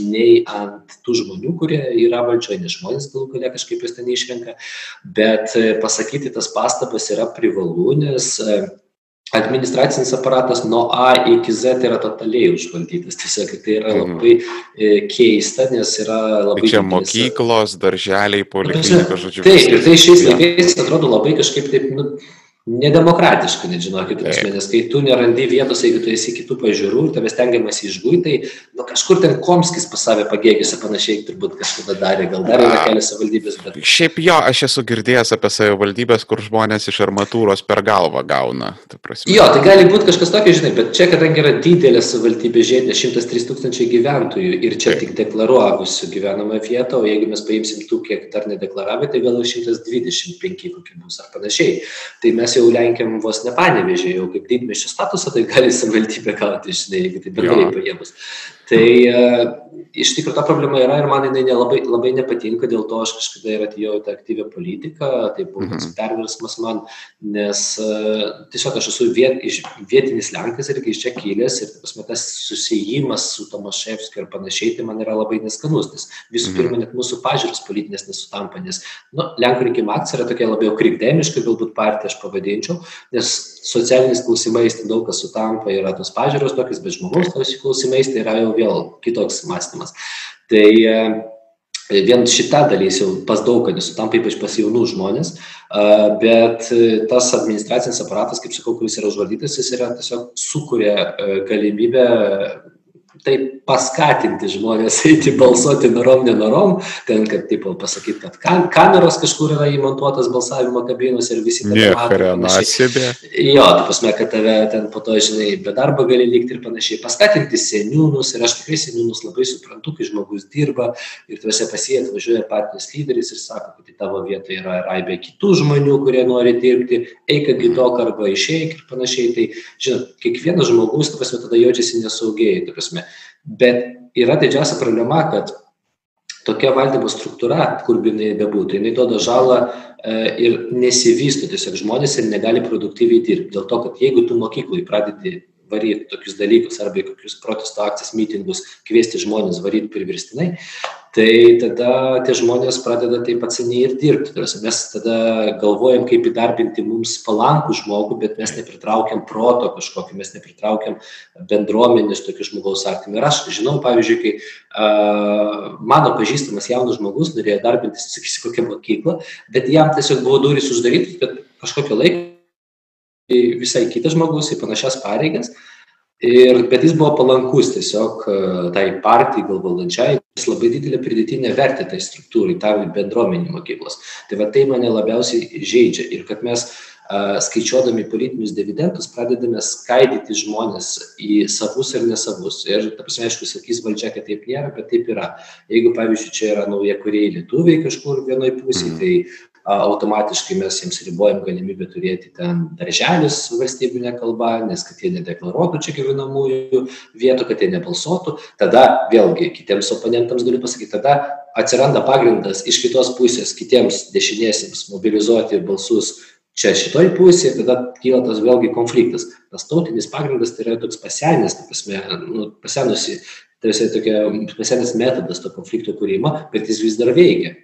nei ant tų žmonių, kurie yra valdžioje, nes žmonės galų galia kažkaip jas ten išrenka, bet pasakyti tas pastabas yra privalu, nes e, administracinis aparatas nuo A iki Z yra totaliai užvaldytas. Tiesiog tai yra mhm. labai mhm. keista, nes yra labai... Tai čia mokyklos, darželiai, poliklinika, žodžiu. Taip, ir tai šiais laikais atrodo labai kažkaip taip, nu, nedemokratiška, net žinokit, prasme, nes kai tu nerandi vietos, jeigu tu esi kitų pažiūrų ir tavęs tengiamas išgūti, tai nu, kažkur ten Komskis pas save pagėgėsi panašiai turbūt kažkada darė, gal dar yra kelias savivaldybės. Bet... Šiaip jo, aš esu girdėjęs apie savivaldybės, kur žmonės iš armatūros per galvą gauna. Jo, tai gali būti kažkas tokio, žinai, bet čia, kadangi yra didelė savivaldybė žiedė, 103 tūkstančiai gyventojų ir čia Taip. tik deklaruovusių gyvenamą vietą, o jeigu mes paimsim tų, kiek dar nedeklaravę, tai gal 125 kokie bus ar panašiai. Tai mes jau lenkiam vos ne Panevežė, jau kaip didmišio statusą, tai gali savivaldybė gauti, žinai, jeigu tai bendrai paėmus. Tai uh, iš tikrųjų ta problema yra ir man jinai nelabai, labai nepatinka, dėl to aš kažkada ir atėjau į tą aktyvią politiką, tai buvo mhm. perversmas man, nes uh, tiesiog aš esu viet, vietinis Lenkas irgi iš čia kilęs ir pasme, tas susijimas su Tomaševskiu ir panašiai, tai man yra labai neskanus, nes visų mhm. pirma net mūsų pažiūros politinės nesutampa, nes nu, Lenkų rinkimų akcija yra tokia labiau krikdemiška, galbūt partija aš pavadinčiau, nes socialiniais klausimais tai daug kas sutampa, yra tos pažiūros tokios, bet žmogaus klausimais tai yra jau vėl kitoks mąstymas. Tai vien šita dalis jau pas daug, kad nesutampa ypač pas jaunų žmonės, bet tas administracinis aparatas, kaip sakau, kuris yra užvaldytas, jis yra tiesiog sukuria galimybę taip paskatinti žmonės eiti balsuoti norom, nenorom, ten, kad, taip, pasakyti, kad kam, kameros kažkur yra įmontuotas balsavimo kabinos ir visi tave mato. Jo, tu pasme, kad tave ten po to, žinai, be darbo gali likti ir panašiai. Paskatinti seniūnus ir aš tikrai seniūnus labai suprantu, kai žmogus dirba ir tuose pasijai atvažiuoja partijos lyderis ir sako, kad į tavo vietą yra raibė kitų žmonių, kurie nori dirbti, eik agituok arba išeik ir panašiai. Tai, žinot, kiekvienas žmogus, tu pasme, tada jaučiasi nesaugiai. Tu pasme, Bet yra didžiausia problema, kad tokia valdymo struktūra, kur jinai bebūtų, jinai duoda žalą e, ir nesivysto tiesiog žmonės ir negali produktyviai dirbti. Dėl to, kad jeigu tu mokyklai pradedi varyti tokius dalykus arba į kokius protesto akcijas, mitingus, kviesti žmonės varyti priverstinai, tai tada tie žmonės pradeda taip atseniai ir dirbti. Tai mes tada galvojam, kaip įdarbinti mums palankų žmogų, bet mes nepritraukiam proto kažkokį, mes nepritraukiam bendruomenės tokių žmogaus artimų. Ir aš žinau, pavyzdžiui, kai a, mano pažįstamas jaunas žmogus norėjo darbintis, sakysi, kokią mokyklą, bet jam tiesiog buvo durys uždarytos, kad kažkokio laiko visai kitas žmogus į panašias pareigas. Ir, bet jis buvo palankus tiesiog tai partijai, gal valdančiai, jis labai didelę pridėtinę vertę tai struktūrai, tai bendruomenį mokyklos. Tai va tai mane labiausiai žaidžia ir kad mes a, skaičiuodami politinius dividendus pradedame skaidyti žmonės į savus ir nesavus. Ir, ta prasme, aišku, sakys valdžia, kad taip nėra, bet taip yra. Jeigu, pavyzdžiui, čia yra nauja kuriai lietuviai kažkur vienoj pusėje, mm. tai automatiškai mes jiems ribojam galimybę turėti ten darželis valstybinė kalba, nes kad jie nedeklaruotų čia gyvenamųjų vietų, kad jie nebalsuotų, tada vėlgi kitiems oponentams galiu pasakyti, tada atsiranda pagrindas iš kitos pusės kitiems dešiniesiems mobilizuoti balsus čia šitoj pusėje, tada kyla tas vėlgi konfliktas. Tas tautinis pagrindas tai yra toks pasenęs, tai pasme, nu, pasenusi, tai visai tokia pasenęs metodas to konflikto kūrimo, bet jis vis dar veikia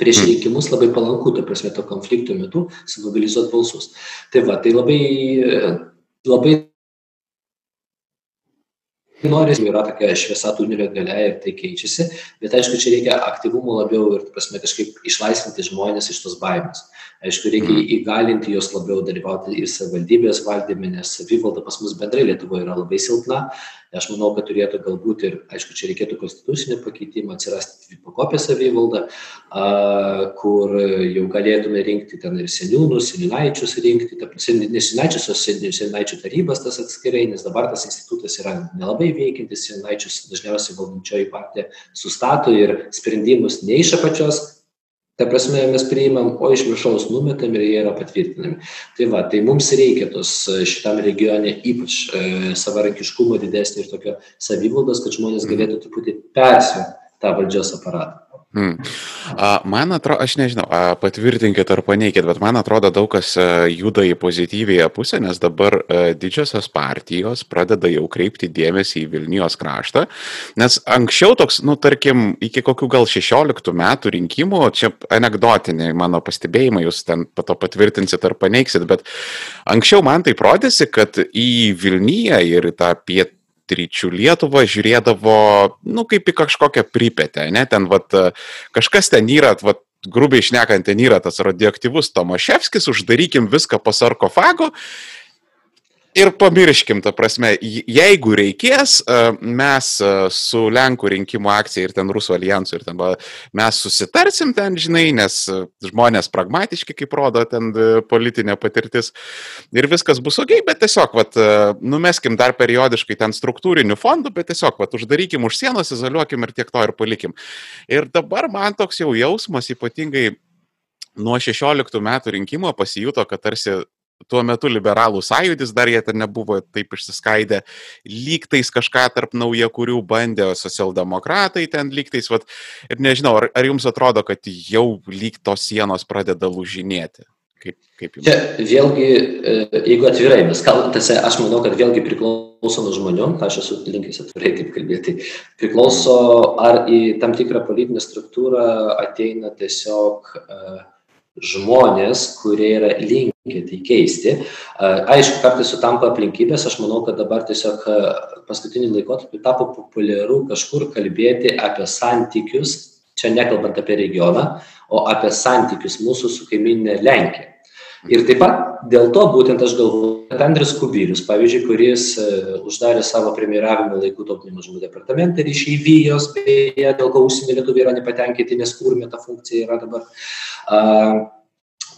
prieš hmm. rinkimus labai palanku, ta prasme, to konflikto metu sumobilizuoti balsus. Tai va, tai labai, labai norisi, yra tokia šviesa tunelio gale ir tai keičiasi, bet aišku, čia reikia aktyvumo labiau ir, prasme, kažkaip išlaisvinti žmonės iš tos baimės. Aišku, reikia hmm. įgalinti juos labiau dalyvauti ir savivaldybės valdyme, nes savivalda pas mus bendrai Lietuvoje yra labai silpna aš manau kad turėtų galbūt ir aišku čia reikėtų konstitucinio pakeitimo atsirasti dvipakopė savivalda a kur jau galėtume rinkti ten ir seniūnus seniūnaičius rinkti ta prasme ne seniūnaičius o seniūnaičių tarybas tas atskirai nes dabar tas institutas yra nelabai veikiantis seniūnaičius dažniausiai valdančioji partija sustato ir sprendimus ne iš apačios Ta prasme, mes priimam, o iš viršaus numetam ir jie yra patvirtinami. Tai va, tai mums reikia tos šitam regione ypač e, savarankiškumo didesnio ir tokio savivaldos, kad žmonės galėtų truputį persijungti tą valdžios aparatą. Hmm. Man atrodo, aš nežinau, patvirtinkit ar paneikit, bet man atrodo daug kas juda į pozityvėją pusę, nes dabar didžiosios partijos pradeda jau kreipti dėmesį į Vilnijos kraštą, nes anksčiau toks, nu, tarkim, iki kokių gal 16 metų rinkimų, čia anegdotiniai mano pastebėjimai, jūs ten pato patvirtinsit ar paneiksit, bet anksčiau man tai rodėsi, kad į Vilniją ir tą pietų ryčių Lietuvą žiūrėdavo, nu, kaip į kažkokią pripetę, ne, ten, vat, kažkas ten yra, vat, grubiai išnekant, ten yra tas radioaktyvus Tomaševskis, uždarykim viską po sarkofago Ir pamirškim, ta prasme, jeigu reikės, e, mes e, su Lenkų rinkimų akcija ir ten Rusų alijansu ir ten mes susitarsim ten, žinai, nes e, žmonės pragmatiški, kaip rodo ten politinė patirtis ir viskas bus ok, bet tiesiog, vat, numeskim dar periodiškai ten struktūrinių fondų, bet tiesiog, vat, uždarykim už sienos, izoliuokim ir tiek to ir palikim. Ir dabar man toks jau jausmas ypatingai nuo 16 metų rinkimo pasijuto, kad tarsi tuo metu liberalų sąjūdis dar jie ten nebuvo taip išsiskaidę, lygtais kažką tarp naujakurių bandė, socialdemokratai ten lygtais, vat, ir nežinau, ar, ar jums atrodo, kad jau lyg tos sienos pradeda lūžinėti? Kaip, kaip jums? Čia vėlgi, e, jeigu atvirai mes kalbame, aš manau, kad vėlgi priklauso nuo žmonių, aš esu linkęs atvirai taip kalbėti, priklauso ar į tam tikrą politinę struktūrą ateina tiesiog uh, žmonės, kurie yra linkę tai keisti. Aišku, kartais sutampa aplinkybės, aš manau, kad dabar tiesiog paskutinį laikotarpį tapo populiaru kažkur kalbėti apie santykius, čia nekalbant apie regioną, o apie santykius mūsų su kaiminė Lenkija. Ir taip pat dėl to būtent aš galvoju, kad Andris Kubilius, pavyzdžiui, kuris uh, uždarė savo premjeravimo laikų tautinių mažumų departamentą ir išeivijos, beje, dėl ko užsienio lietuviai yra nepatenkinti, nes kurmė ta funkcija yra dabar, uh,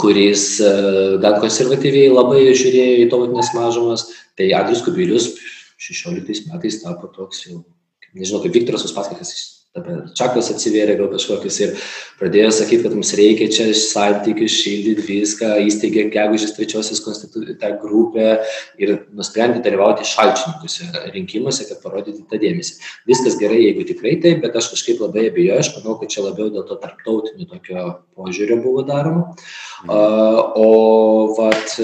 kuris uh, gan konservatyviai labai žiūrėjo į tautinės mažumas, tai Andris Kubilius 16 metais tapo toks jau, nežinau, kaip Viktoras Uspaskikas dabar čakras atsivėrė gal kažkokius ir pradėjo sakyti, kad mums reikia čia santykius, šildyti viską, įsteigė gegužės trečiosios tą grupę ir nusprendė dalyvauti šalčininkuose rinkimuose, kad parodyti tą dėmesį. Viskas gerai, jeigu tikrai taip, bet aš kažkaip labai abejoju, aš manau, kad čia labiau dėl to tarptautinio tokio požiūrio buvo daroma. O vat,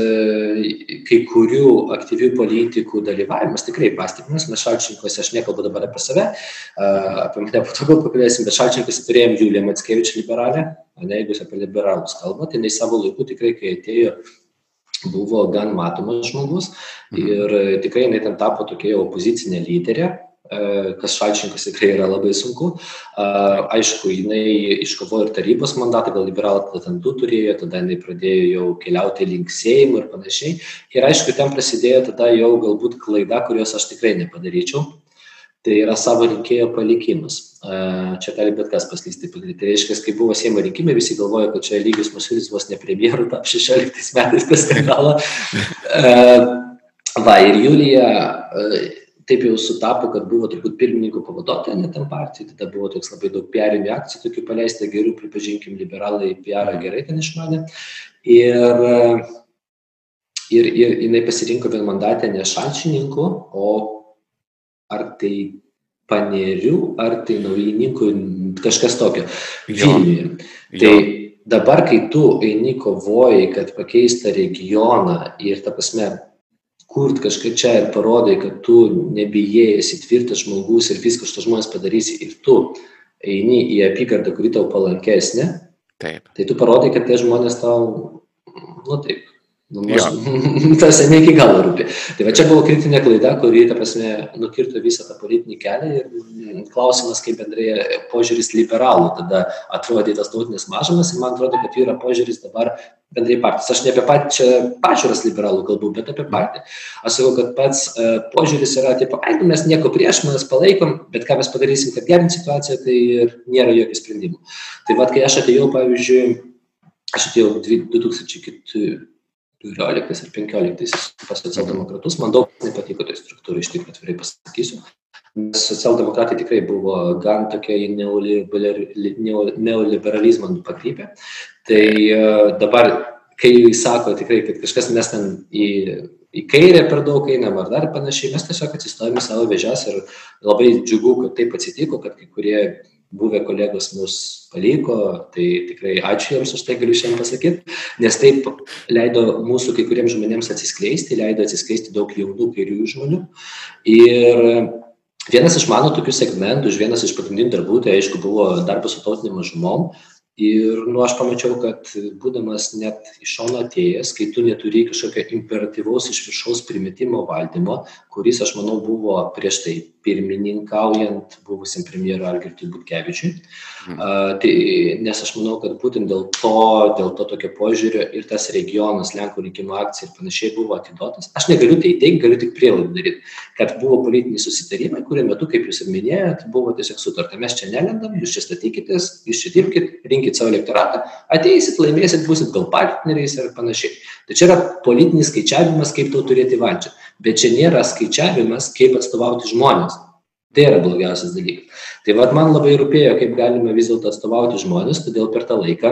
kai kurių aktyvių politikų dalyvavimas tikrai pastebimas, mes šalčininkuose, aš nekalbu dabar apie save, apie mane būtų toliau pakalbėsim, bet šalčininkas turėjom Juliją Matskevičią liberalę, ne, jeigu apie liberalus kalba, tai jinai savo laiku tikrai, kai atėjo, buvo gan matomas žmogus mhm. ir tikrai jinai ten tapo tokia opozicinė lyderė, e, kas šalčininkas tikrai yra labai sunku. Aišku, jinai iškovojo ir tarybos mandatą, gal liberalą ten du turėjo, tada jinai pradėjo jau keliauti linksėjimų ir panašiai. Ir aišku, ten prasidėjo tada jau galbūt klaida, kurios aš tikrai nepadaryčiau tai yra savo rinkėjo palikimas. Čia gali bet kas paslysti padaryti. Tai reiškia, kai buvo Seimo rinkimai, visi galvojo, kad čia lygius Masiulis vos ne premjerų tap 16 metais per skandalą. Va, ir Julija taip jau sutapo, kad buvo turbūt pirmininkų pavaduotoja net tam partijai, tada buvo toks labai daug piarinių akcijų, tokių paleista gerų, pripažinkim, liberalai piarą gerai ten išmanė. Ir, ir, ir jinai pasirinko vienmandatę ne šalčininkų, o ar tai panerių, ar tai naujininkų, kažkas tokio. Vilniuje. Tai dabar, kai tu eini kovoji, kad pakeista regioną ir ta prasme, kurt kažką čia ir parodai, kad tu nebijai, esi tvirtas žmogus ir viską šitos žmonės padarysi ir tu eini į apygardą, kuri tau palankesnė, Taip. tai tu parodai, kad tie žmonės tau, nu taip, Nu, tas ne iki galo rūpi. Tai va čia buvo kritinė klaida, kuri, ta prasme, nukirto visą tą politinį kelią ir mm, klausimas, kaip bendrai požiūris liberalų tada atrodė tas tautinės mažumas ir man atrodo, kad yra požiūris dabar bendrai partijos. Aš ne apie pačią pažiūras liberalų kalbu, bet apie partiją. Aš sakau, kad pats uh, požiūris yra, tipo, ai, nu, mes nieko prieš, mes palaikom, bet ką mes padarysim, kad gerint situaciją, tai ir nėra jokių sprendimų. Tai vad, kai aš atėjau, pavyzdžiui, aš atėjau 2004 14 ir 15 pas socialdemokratus. Man daug nepatiko tai struktūra, iš tikrųjų atvirai pasakysiu. Socialdemokratai tikrai buvo gan tokia į neoliberalizmą pakrypę. Tai e, dabar, kai sako tikrai, kad kažkas mes ten į, į kairę per daug einam ar dar panašiai, mes tiesiog atsistojame savo vežes ir labai džiugu, kad taip atsitiko, kad kai kurie buvę kolegos mus paliko, tai tikrai ačiū jiems už tai galiu šiandien pasakyti, nes taip leido mūsų kai kuriems žmonėms atsiskleisti, leido atsiskleisti daug jaunų kairiųjų žmonių. Ir vienas iš mano tokių segmentų, vienas iš pagrindinių darbų, tai aišku buvo darbas su tautinėm mažumom, ir nu aš pamačiau kad būdamas net iš šono atėjęs kai tu neturi kažkokio imperatyvaus iš viršaus primetimo valdymo kuris aš manau buvo prieš tai pirmininkaujant buvusiam premjerui algirdui butkevičiui mhm. tai nes aš manau kad būtent dėl to dėl to tokio požiūrio ir tas regionas lenkų rinkimų akcija ir panašiai buvo atiduotas aš negaliu tai teigt galiu tik prielaidą daryt kad buvo politiniai susitarimai kurių metu kaip jūs ir minėjot buvo tiesiog sutarta mes čia nelendam jūs čia statykitės jūs čia dirbkit rinkit savo elektoratą, ateisit, laimėsit, busit gal partneriais ir panašiai. Tai čia yra politinis skaičiavimas, kaip tau turėti valdžią. Bet čia nėra skaičiavimas, kaip atstovauti žmonės. Tai yra blogiausias dalykas. Tai vad man labai rūpėjo, kaip galime vis dėlto atstovauti žmonės, todėl per tą laiką,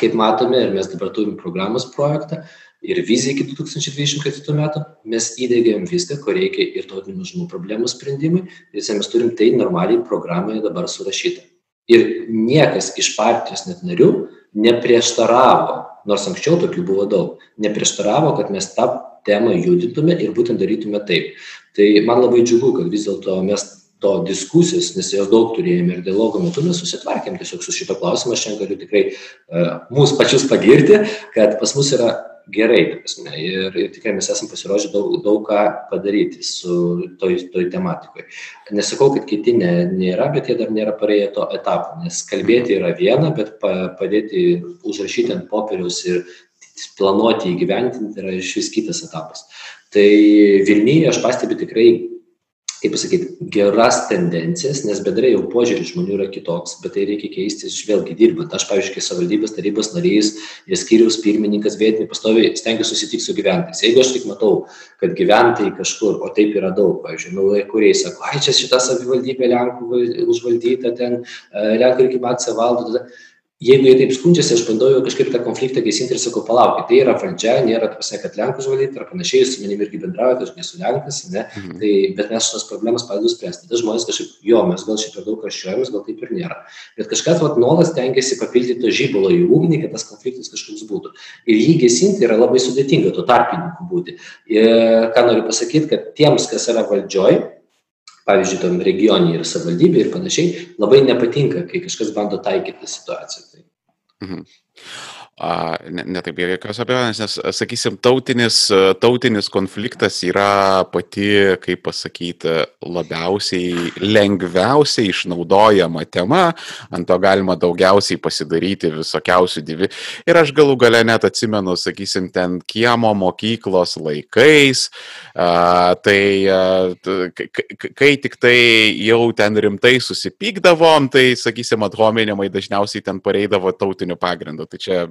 kaip matome, ir mes dabar turim programos projektą, ir viziją iki 2024 metų, mes įdėgėm viską, ko reikia ir tautinių mažumų problemų sprendimui, ir mes turim tai normaliai programoje dabar surašyta. Ir niekas iš partijos net narių neprieštaravo, nors anksčiau tokių buvo daug, neprieštaravo, kad mes tą temą judintume ir būtent darytume taip. Tai man labai džiugu, kad vis dėlto mes to diskusijos, nes jos daug turėjome ir dialogo metu mes susitvarkėm tiesiog su šito klausimu, aš šiandien galiu tikrai uh, mūsų pačius pagirti, kad pas mus yra gerai, prasme, ir, ir tikrai mes esame pasiruošę daug, daug ką padaryti su toj, toj tematikoje. Nesakau, kad kiti ne, nėra, bet jie dar nėra praėję to etapo, nes kalbėti yra viena, bet pa, padėti užrašyti ant popieriaus ir planuoti įgyventinti yra iš vis kitas etapas. Tai Vilniuje aš pastebiu tikrai kaip pasakyt geras tendencijas nes bendrai jau požiūris žmonių yra kitoks bet tai reikia keistis vėlgi dirbant aš pavyzdžiui kai savivaldybės tarybos narys ir skyriaus pirmininkas vietiniai pastoviai stengiuos susitikt su gyventojais jeigu aš tik matau kad gyventojai kažkur o taip yra daug pavyzdžiui naujakuriai sako ai čia šita savivaldybė lenkų užvaldyta ten e, lenkų rinkimų akcija valdo tada jeigu jie taip skundžiasi aš bandau jau kažkaip tą konfliktą gesinti ir sakau palaukit tai yra valdžia nėra ta prasme kad lenkus valyt ar panašiai jūs su manim irgi bendraujat aš nesu lenkas ane mhm. tai bet mes šitas problemas padedu spręst tada žmonės kažkaip jo mes gal čia per daug karščiuojamės gal taip ir nėra. Bet kažkas vat nuolat stengiasi papildyt to žibalo į ugnį kad tas konfliktas kažkoks būtų. Ir jį gesinti yra labai sudėtinga tuo tarpininku būti. Ir ką noriu pasakyt kad tiems kas yra valdžioj pavyzdžiui tam regione ir savivaldybėj ir panašiai labai nepatinka kai kažkas bando taikyt tą situaciją. Tai mhm ne, ne taip be jokios abejonės, nes, sakysim, tautinis, tautinis konfliktas yra pati, kaip pasakyti, labiausiai, lengviausiai išnaudojama tema, ant to galima daugiausiai pasidaryti visokiausių divi. Ir aš galų gale net atsimenu, sakysim, ten kiemo mokyklos laikais, a, tai a, kai tik tai jau ten rimtai susipykdavom, tai, sakysim, athominimai dažniausiai ten pareidavo tautiniu pagrindu. Tai čia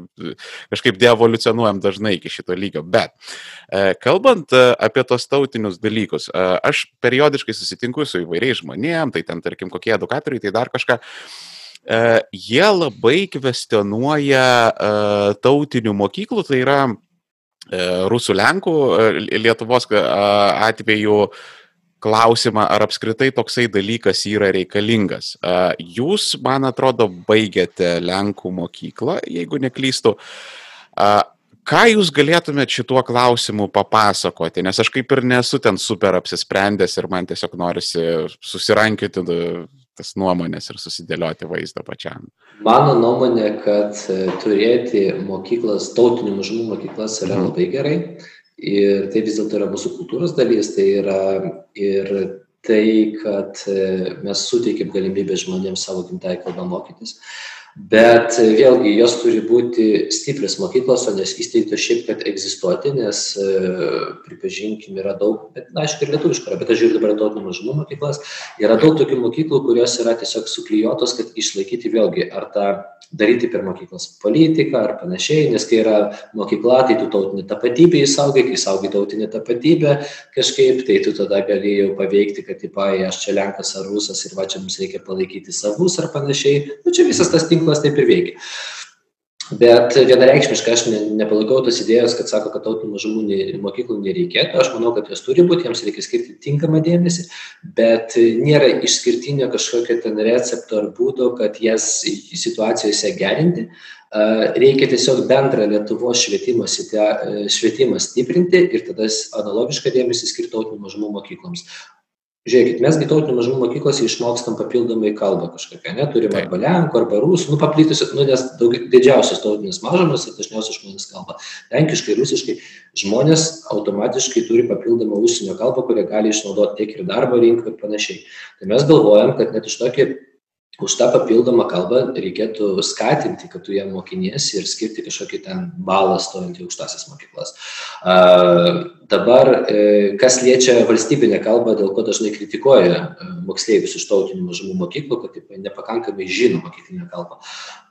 kažkaip deevoliucionuojam dažnai iki šito lygio. Bet e, kalbant e, apie tos tautinius dalykus, e, aš periodiškai susitinku su įvairiais žmonėm, tai ten tarkim kokie edukatoriai, tai dar kažką jie labai kvestionuoja tautinių mokyklų, tai yra rusų, lenkų, Lietuvos atveju klausimą, ar apskritai toksai dalykas yra reikalingas. Jūs, man atrodo, baigėte Lenkų mokyklą, jeigu neklystu. Ką jūs galėtumėte šituo klausimu papasakoti, nes aš kaip ir nesu ten super apsisprendęs ir man tiesiog norisi susirankyti tas nuomonės ir susidėlioti vaizdą pačiam. Mano nuomonė, kad e, turėti mokyklas, tautinių mažumų mokyklas yra mhm. labai gerai ir tai vis dėlto yra mūsų kultūros dalis, tai yra ir tai, kad e, mes suteikėm galimybę žmonėms savo gimtąją kalbą mokytis. Bet e, vėlgi jos turi būti stiprios mokyklos, o nes įsteigtos šiaip, kad egzistuoti, nes e, pripažinkim, yra daug, bet na, aišku, ir lietuviška, bet aš žiūriu dabar tautinių mažumų mokyklas, yra daug tokių mokyklų, kurios yra tiesiog suklyjuotos, kad išlaikyti vėlgi ar tą daryti per mokyklos politiką ar panašiai, nes kai yra mokykla, tai tu tautinį tapatybę įsaugai, kai saugai tautinį tapatybę kažkaip, tai tu tada gali jau paveikti, kad, tipai, aš čia Lenkas ar Rusas ir va čia mums reikia palaikyti savus ar panašiai. Nu, čia visas tas tinklas taip ir veikia. Bet vienareikšmiškai aš ne nepalaikau tos idėjos kad sako kad tautinių mažumų ne mokyklų nereikėtų. Aš manau kad jos turi būt joms reikia skirti tinkamą dėmesį bet nėra išskirtinio kažkokio ten recepto ar būdo kad jas situacijose gerinti. Reikia tiesiog bendrą lietuvos švietimo švietimą stiprinti ir tada analogišką dėmesį skirt tautinių mažumų mokykloms žiūrėkit mes gi tautinių mažumų mokyklose išmokstam papildomai kalbą kažkokią ane turim arba lenkų arba rusų nu paplitusią nu nes daug didžiausios tautinės mažumos ir dažniausiai žmonės kalba lenkiškai rusiškai. Žmonės automatiškai turi papildomą užsienio kalbą kurią gali išnaudot tiek ir darbo rinkoj ir panašiai. Tai mes galvojam kad net už tokį už tą papildomą kalbą reikėtų skatinti kad tu ją mokiniesi ir skirti kažkokį ten balą stojant į aukštąsias mokyklas. Dabar e, kas liečia valstybinę kalbą dėl ko dažnai kritikuoja e, moksleivius iš tautinių mažumų mokyklų kad taip nepakankamai žino mokyklinę kalbą.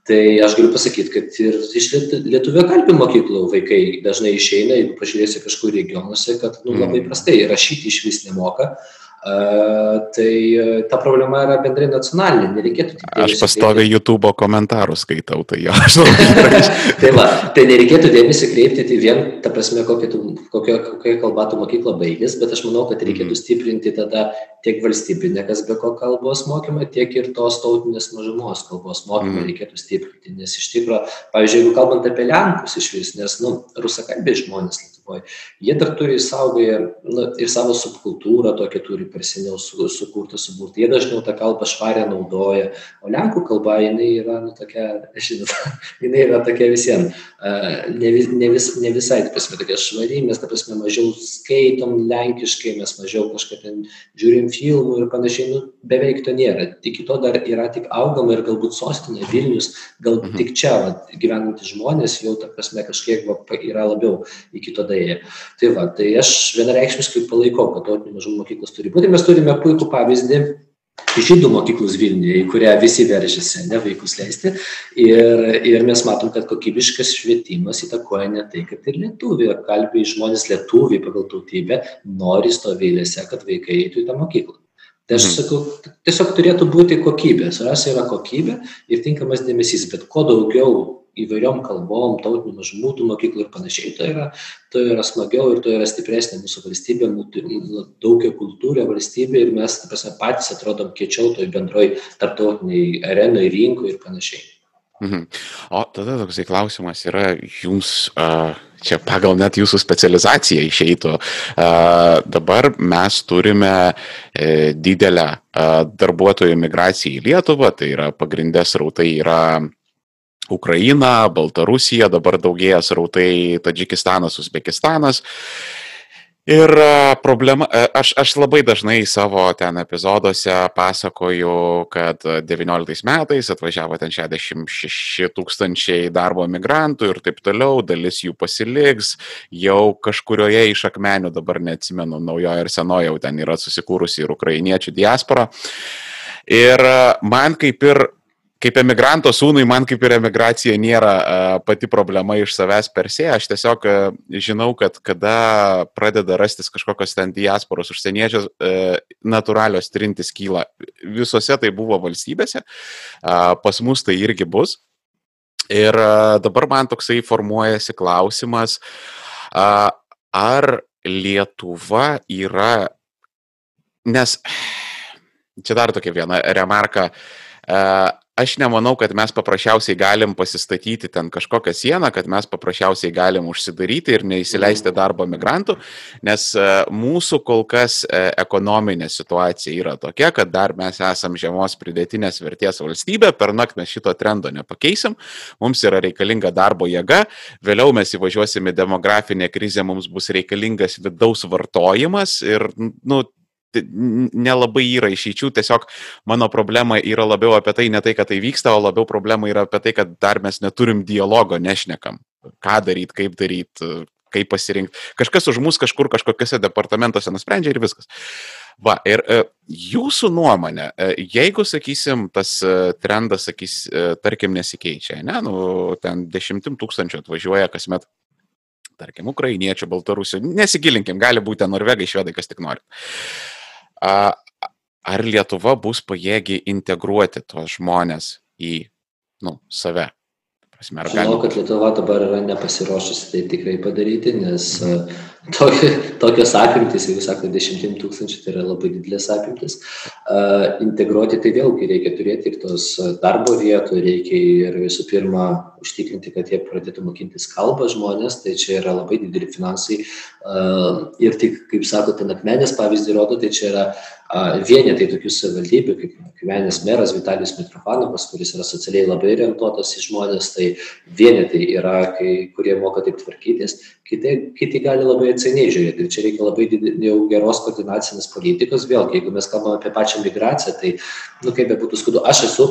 Tai aš galiu pasakyt kad ir iš lietuviakalbių mokyklų vaikai dažnai išeina jeigu pažiūrėsi kažkur regionuose kad nu labai mm. prastai rašyti išvis nemoka Tai e, ta problema yra bendrai nacionalinė, nereikėtų tik... Aš pastoviai YouTube komentarų skaitau, tai jo, aš labai. tai va, tai nereikėtų dėmesį kreipti tai vien, ta prasme, kokią, tu, kokią, kokią kalbą tu mokyklą baigęs, bet aš manau, kad reikėtų mhm. stiprinti tada tiek valstybinę kas be ko kalbos mokymą, tiek ir tos tautinės mažumos kalbos mokymą mm. reikėtų stiprinti, nes iš tikrųjų, pavyzdžiui, jeigu kalbant apie Lenkus iš vis, nes, nu, rusakalbiai žmonės aplinkoj jie dar turi išsaugoję nu ir savo subkultūrą tokią turi per seniau su sukurtą suburtą. Jie dažniau tą kalbą švarią naudoja o lenkų kalba jinai yra nu tokia žinot jinai yra tokia visiem ne vis ne vis ne visai ta prasme tokia švari mes ta prasme mažiau skaitom lenkiškai mes mažiau kažką ten žiūrim filmų ir panašiai nu beveik to nėra. Iki to dar yra tik augama ir galbūt sostinė vilnius gal Mhm. tik čia vat gyvenantys žmonės jau ta prasme kažkiek va yra labiau iki to daėję tai va tai aš vienareikšmiškai palaikau kad tautinių mažumų mokyklos turi būti. Mes turime puikų pavyzdį žydų mokyklos vilniuje į kurią visi veržiasi ane vaikus leisti. Ir ir mes matom kad kokybiškas švietimas įtakoja ne tai kad ir lietuviakalbiai žmonės lietuviai pagal tautybę nori stovi eilėse kad vaikai eitų į tą mokyklą. Tai aš Mhm. sakau tiesiog turėtų būti kokybė. Svarbiausia yra kokybė ir tinkamas dėmesys bet kuo daugiau įvairiom kalbom tautinių mažumų tų mokyklų ir panašiai tuo yra tuo yra smagiau ir tuo yra stipresnė mūsų valstybė mūsų daugiakultūrė valstybė ir mes prasme patys atrodom kiečiau toj bendroj tarptautinėj arenoj rinkoj ir panašiai Mhm. O tada toksai klausimas yra jums, čia pagal net jūsų specializaciją išeitų. Dabar mes turime e, didelę darbuotojų migraciją į Lietuvą, tai yra pagrindės rautai yra Ukraina, Baltarusija, dabar daugėja srautai Tadžikistanas, Uzbekistanas. Ir a, problema, a, aš, aš labai dažnai savo ten epizoduose pasakoju, kad a, 19 metais atvažiavo ten 66 tūkstančiai darbo migrantų ir taip toliau, dalis jų pasiliks, jau kažkurioje iš akmenių, dabar neatsimenu, naujoje ir senoje jau ten yra susikūrusi ir ukrainiečių diaspora. Ir a, man kaip ir kaip emigranto sūnui, man kaip ir emigracija nėra uh, pati problema iš savęs per se, aš tiesiog uh, žinau, kad kada pradeda rastis kažkokios ten diasporos užsieniečios, uh, natūralios trintis kyla. Visose tai buvo valstybėse, pas mus tai irgi bus. Ir dabar man toksai formuojasi klausimas, ar Lietuva yra, nes čia dar tokia viena remarka, aš nemanau, kad mes paprasčiausiai galim pasistatyti ten kažkokią sieną, kad mes paprasčiausiai galim užsidaryti ir neįsileisti darbo migrantų, nes e, mūsų kol kas e, ekonominė situacija yra tokia, kad dar mes esam žemos pridėtinės vertės valstybė, per naktį mes šito trendo nepakeisim, mums yra reikalinga darbo jėga, vėliau mes įvažiuosime į demografinę krizę, mums bus reikalingas vidaus vartojimas ir, nu, nelabai yra išeičių, tiesiog mano problema yra labiau apie tai, ne tai, kad tai vyksta, o labiau problema yra apie tai, kad dar mes neturim dialogo, nešnekam, ką daryti, kaip daryti, kaip pasirinkti. Kažkas už mus kažkur kažkokiuose departamentuose nusprendžia ir viskas. Va, ir e, jūsų nuomonė, e, jeigu, sakysim, tas e, trendas, sakys, e, tarkim, nesikeičia, ne, nu, ten dešimtim tūkstančių atvažiuoja kasmet, tarkim, ukrainiečių, baltarusių, nesigilinkim, gali būti norvegai, švedai, kas tik nori. Ar Lietuva bus pajėgi integruoti tuos žmonės į, nu, save? Prasme, Aš manau, kad Lietuva dabar yra nepasiruošusi tai tikrai padaryti, nes uh, tokia, tokios apimtis, jeigu sako 10 tūkstančių, tai yra labai didelės apimtis. Uh, integruoti tai vėlgi reikia turėti ir tos darbo vietų, reikia ir visų pirma užtikrinti, kad jie pradėtų mokintis kalbą žmonės, tai čia yra labai dideli finansai. Ir tik, kaip sako, ten akmenės pavyzdį rodo, tai čia yra vienetai tokių savivaldybių, kaip akmenės meras Vitalijus Mitrofanovas, kuris yra socialiai labai orientuotas į žmonės, tai vienetai yra, kai, kurie moka taip tvarkytis, kiti, kiti gali labai atseniai žiūrėti. Ir čia reikia labai jau geros koordinacinės politikos. Vėlgi, jeigu mes kalbame apie pačią migraciją, tai, nu, kaip be būtų skudu, aš esu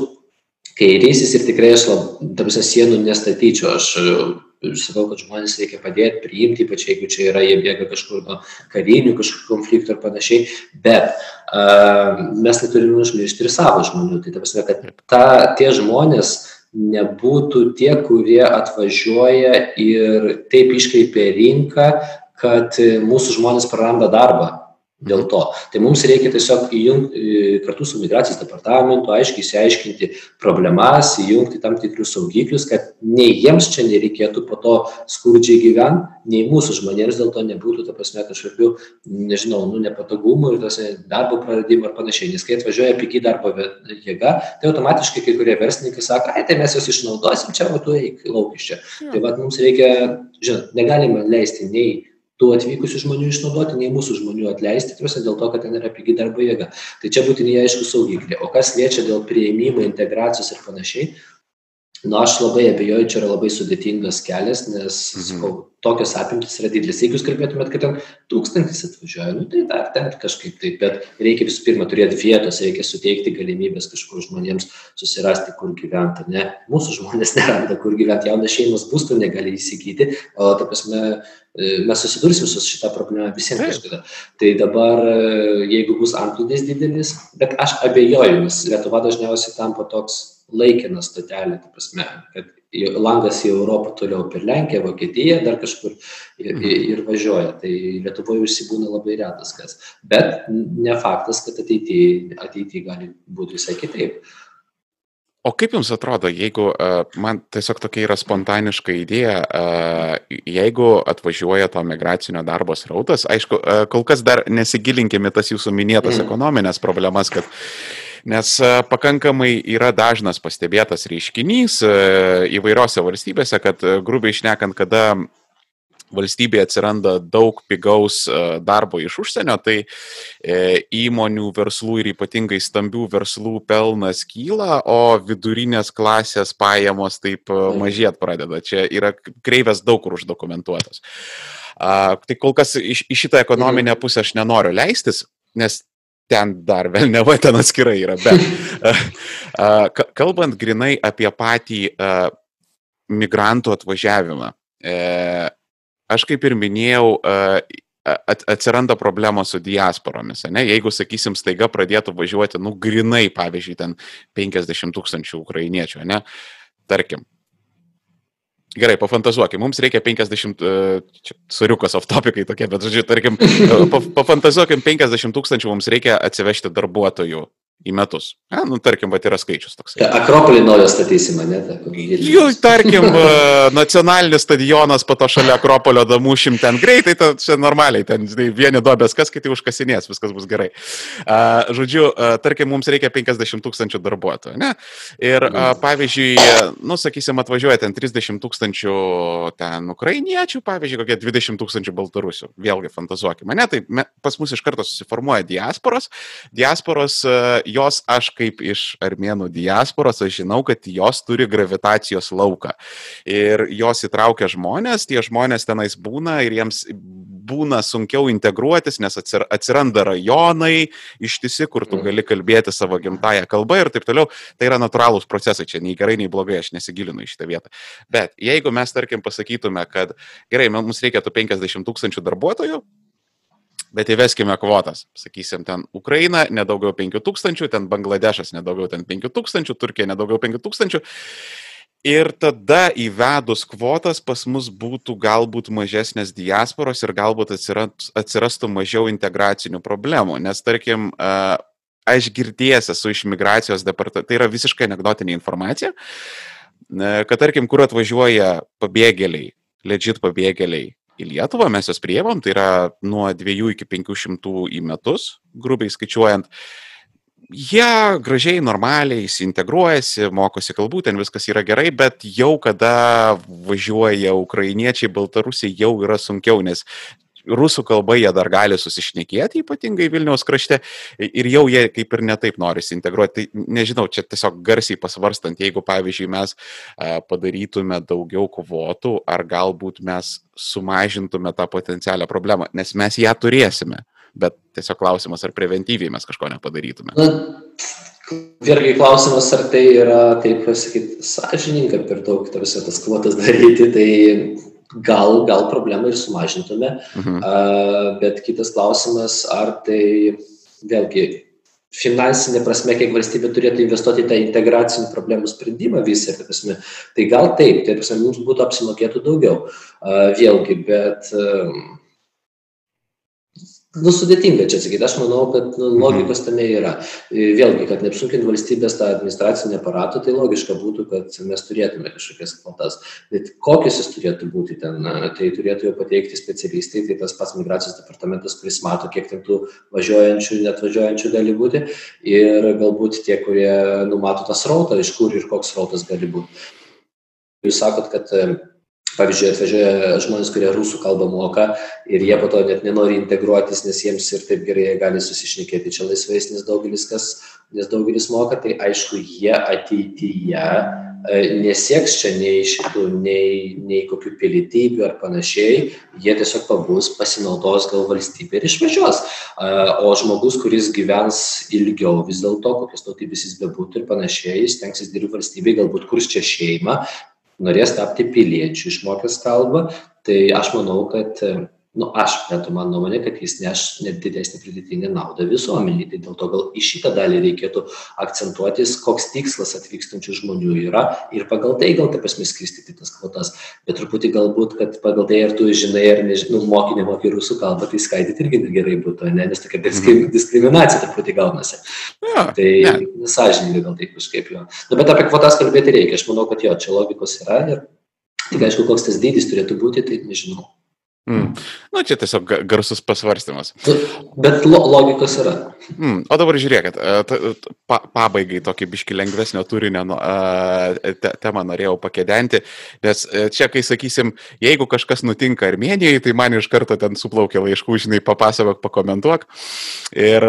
kairysis ir tikrai aš labai sienų nestatyčiau. Aš sakau, kad žmonės reikia padėti, priimti, ypač jeigu čia yra, jie bėga kažkur nuo karinių kažkokių konfliktų ir panašiai, bet uh, mes neturime užmiršti ir savo žmonių. Tai ta prasme, kad ta, tie žmonės nebūtų tie, kurie atvažiuoja ir taip iškreipia rinką, kad mūsų žmonės praranda darbą dėl to. Tai mums reikia tiesiog įjungti kartu su migracijos departamentu, aiškiai įsiaiškinti problemas, įjungti tam tikrus saugiklius, kad nei jiems čia nereikėtų po to skurdžiai gyventi, nei mūsų žmonėms dėl to nebūtų, ta prasme, kažkokių, nežinau, nu, nepatogumų ir tas darbo praradimų ir panašiai. Nes kai atvažiuoja pigiai darbo jėga, tai automatiškai kai kurie verslininkai sako, ai, tai mes juos išnaudosim, čia va tu eik lauk iš čia. Tai va mums reikia, žinot, negalime leisti nei tų atvykusių žmonių išnaudoti, nei mūsų žmonių atleisti, tiesiog dėl to, kad ten yra pigi darbo jėga. Tai čia būtini aišku saugikliai. O kas liečia dėl prieimimo, integracijos ir panašiai, nu aš labai abejoju čia yra labai sudėtingas kelias nes sakau mhm. tokios apimtys yra didelės. Jeigu jūs kalbėtumėt kad ten tūkstantis atvažiuoja nu tai dar ten kažkaip tai bet reikia visų pirma turėt vietos reikia suteikti galimybes kažkur žmonėms susirasti kur gyvent ar ne? Mūsų žmonės neranda kur gyvent jaunos šeimos būstų negali įsigyti o ta prasme e, mes susidursim su šita problema visiems kažkada. Tai dabar e, jeigu bus antplūdis didelis bet aš abejoju nes lietuva dažniausiai tampa toks laikina stotelė, ta prasme, kad langas į Europą toliau per Lenkiją, Vokietiją, dar kažkur ir, mhm. ir važiuoja. Tai Lietuvoje užsibūna labai retas kas. Bet ne faktas, kad ateityje ateity gali būti visai kitaip. O kaip Jums atrodo, jeigu man tiesiog tokia yra spontaniška idėja, jeigu atvažiuoja to migracinio darbo srautas, aišku, kol kas dar nesigilinkime tas Jūsų minėtas mm. ekonominės problemas, kad Nes e, pakankamai yra dažnas pastebėtas reiškinys e, įvairiose valstybėse, kad e, grubiai išnekant, kada valstybėje atsiranda daug pigaus darbo iš užsienio, tai įmonių verslų ir ypatingai stambių verslų pelnas kyla, o vidurinės klasės pajamos taip mažėt pradeda. Čia yra kreivės daug kur uždokumentuotas. Tai kol kas iš šitą ekonominę pusę aš nenoriu leistis, nes ten dar velneva ten atskirai yra. Bet kalbant grinai apie patį migrantų atvažiavimą, aš kaip ir minėjau, atsiranda problemos su diasporomis. Ne? Jeigu, sakysim, staiga pradėtų važiuoti, nu, grinai, pavyzdžiui, ten 50 tūkstančių ukrainiečių, ne? tarkim, Gerai, pafantazuokim, mums reikia 50, e, čia suriukas off topikai tokie, bet, žodžiu, tarkim, pafantazuokim, 50 tūkstančių mums reikia atsivežti darbuotojų į metus. Na, nu, tarkim, va, yra skaičius toks. Akropolį naują statysime, ne? Jų, tarkim, nacionalinis stadionas po to šalia Akropolio damušim ten greitai, tai čia normaliai, ten žinai, vieni dobės, kas kiti užkasinės, viskas bus gerai. Uh, žodžiu, uh, tarkim, mums reikia 50 tūkstančių darbuotojų, ne? Ir, uh, pavyzdžiui, nu, sakysim, atvažiuoja ten 30 tūkstančių ten ukrainiečių, pavyzdžiui, kokie 20 tūkstančių baltarusių. Vėlgi, fantazuokime, ne? Tai me, pas mus iš karto susiformuoja diasporos. Diasporos jos aš kaip iš armėnų diasporos, aš žinau, kad jos turi gravitacijos lauką. Ir jos įtraukia žmonės, tie žmonės tenais būna ir jiems būna sunkiau integruotis, nes atsiranda rajonai ištisi, kur tu gali kalbėti savo gimtają kalbą ir taip toliau. Tai yra natūralūs procesai, čia nei gerai, nei blogai, aš nesigilinu į šitą vietą. Bet jeigu mes, tarkim, pasakytume, kad gerai, mums reikėtų 50 tūkstančių darbuotojų, bet įveskime kvotas. Sakysim, ten Ukraina nedaugiau 5000, ten Bangladešas nedaugiau ten 5000, Turkija nedaugiau 5000. Ir tada įvedus kvotas pas mus būtų galbūt mažesnės diasporos ir galbūt atsirastų mažiau integracinių problemų. Nes tarkim, aš girdėjęs esu iš migracijos departamento, tai yra visiškai anegdotinė informacija, kad tarkim, kur atvažiuoja pabėgėliai, legit pabėgėliai į Lietuvą, mes jas priemam, tai yra nuo 2 iki 500 į metus, grubiai skaičiuojant. Jie gražiai, normaliai įsiintegruojasi, mokosi kalbų, ten viskas yra gerai, bet jau kada važiuoja ukrainiečiai, baltarusiai, jau yra sunkiau, nes rusų kalba jie dar gali susišnekėti, ypatingai Vilniaus krašte, ir jau jie kaip ir netaip nori integruoti. Tai nežinau, čia tiesiog garsiai pasvarstant, jeigu, pavyzdžiui, mes padarytume daugiau kvotų, ar galbūt mes sumažintume tą potencialią problemą, nes mes ją turėsime. Bet tiesiog klausimas, ar preventyviai mes kažko nepadarytume. Vėlgi klausimas, ar tai yra, taip pasakyti, sąžininga per daug tarsi tas kvotas daryti, tai gal, gal problemą ir sumažintume, mhm. uh, bet kitas klausimas, ar tai vėlgi finansinė prasme, kiek valstybė turėtų investuoti į tą integracinių problemų sprendimą visą, tai, prasme, tai gal taip, tai prasme, mums būtų apsimokėtų daugiau. Uh, vėlgi, bet uh, nu sudėtinga čia atsakyt aš manau kad nu mhm. logikos tame yra. Vėlgi kad neapsunkint valstybės tą administracinį aparatą tai logiška būtų kad mes turėtume kažkokias kvotas. Bet kokios jos turėtų būti ten tai turėtų jau pateikti specialistai tai tas pats migracijos departamentas kuris mato kiek ten tų važiuojančių neatvažiuojančių gali būti. Ir galbūt tie kurie numato tą srautą iš kur ir koks srautas gali būt. Jūs sakot kad pavyzdžiui, atvažiuoja žmonės, kurie rusų kalbą moka ir jie po to net nenori integruotis, nes jiems ir taip gerai jie gali susišnekėti čia laisvais, nes daugelis, kas, nes daugelis moka, tai aišku, jie ateityje e, nesieks čia nei šitų, nei, nei kokių pilietybių ar panašiai, jie tiesiog pabus, pasinaudos gal valstybė ir išvažiuos. E, o žmogus, kuris gyvens ilgiau vis dėlto, kokios tautybės jis bebūtų ir panašiai, jis tenksis dirbti valstybei, galbūt kurs čia šeimą, norės tapti piliečiu išmokęs kalbą, tai aš manau, kad nu aš bent man nuomonė kad jis neš net didesnę pridėtinę naudą visuomenei tai dėl to gal į šitą dalį reikėtų akcentuotis koks tikslas atvykstančių žmonių yra ir pagal tai gal ta prasme skirstyti tas kvotas. Bet truputį galbūt kad pagal tai ar tu žinai ar nežinau moki nemoki rusų kalbą tai skaidyt irgi gerai būtų ane nes tokia diskri mhm. diskriminacija truputį gaunasi. Ja, tai ja. nesąžiningai gal taip kažkaip jo. Nu bet apie kvotas kalbėti reikia. Aš manau kad jo čia logikos yra ir tik aišku koks tas dydis turėtų būti tai nežinau Mm. Nu, čia tiesiog garsus pasvarstymas. Bet lo logikos yra. Mm. O dabar žiūrėkit, e, pa, pabaigai tokį biški lengvesnio turinio nu, te, temą norėjau pakėdenti, nes e, čia, kai sakysim, jeigu kažkas nutinka Armenijoje, tai man iš karto ten suplaukia laiškų, žinai, papasakok, pakomentuok. Ir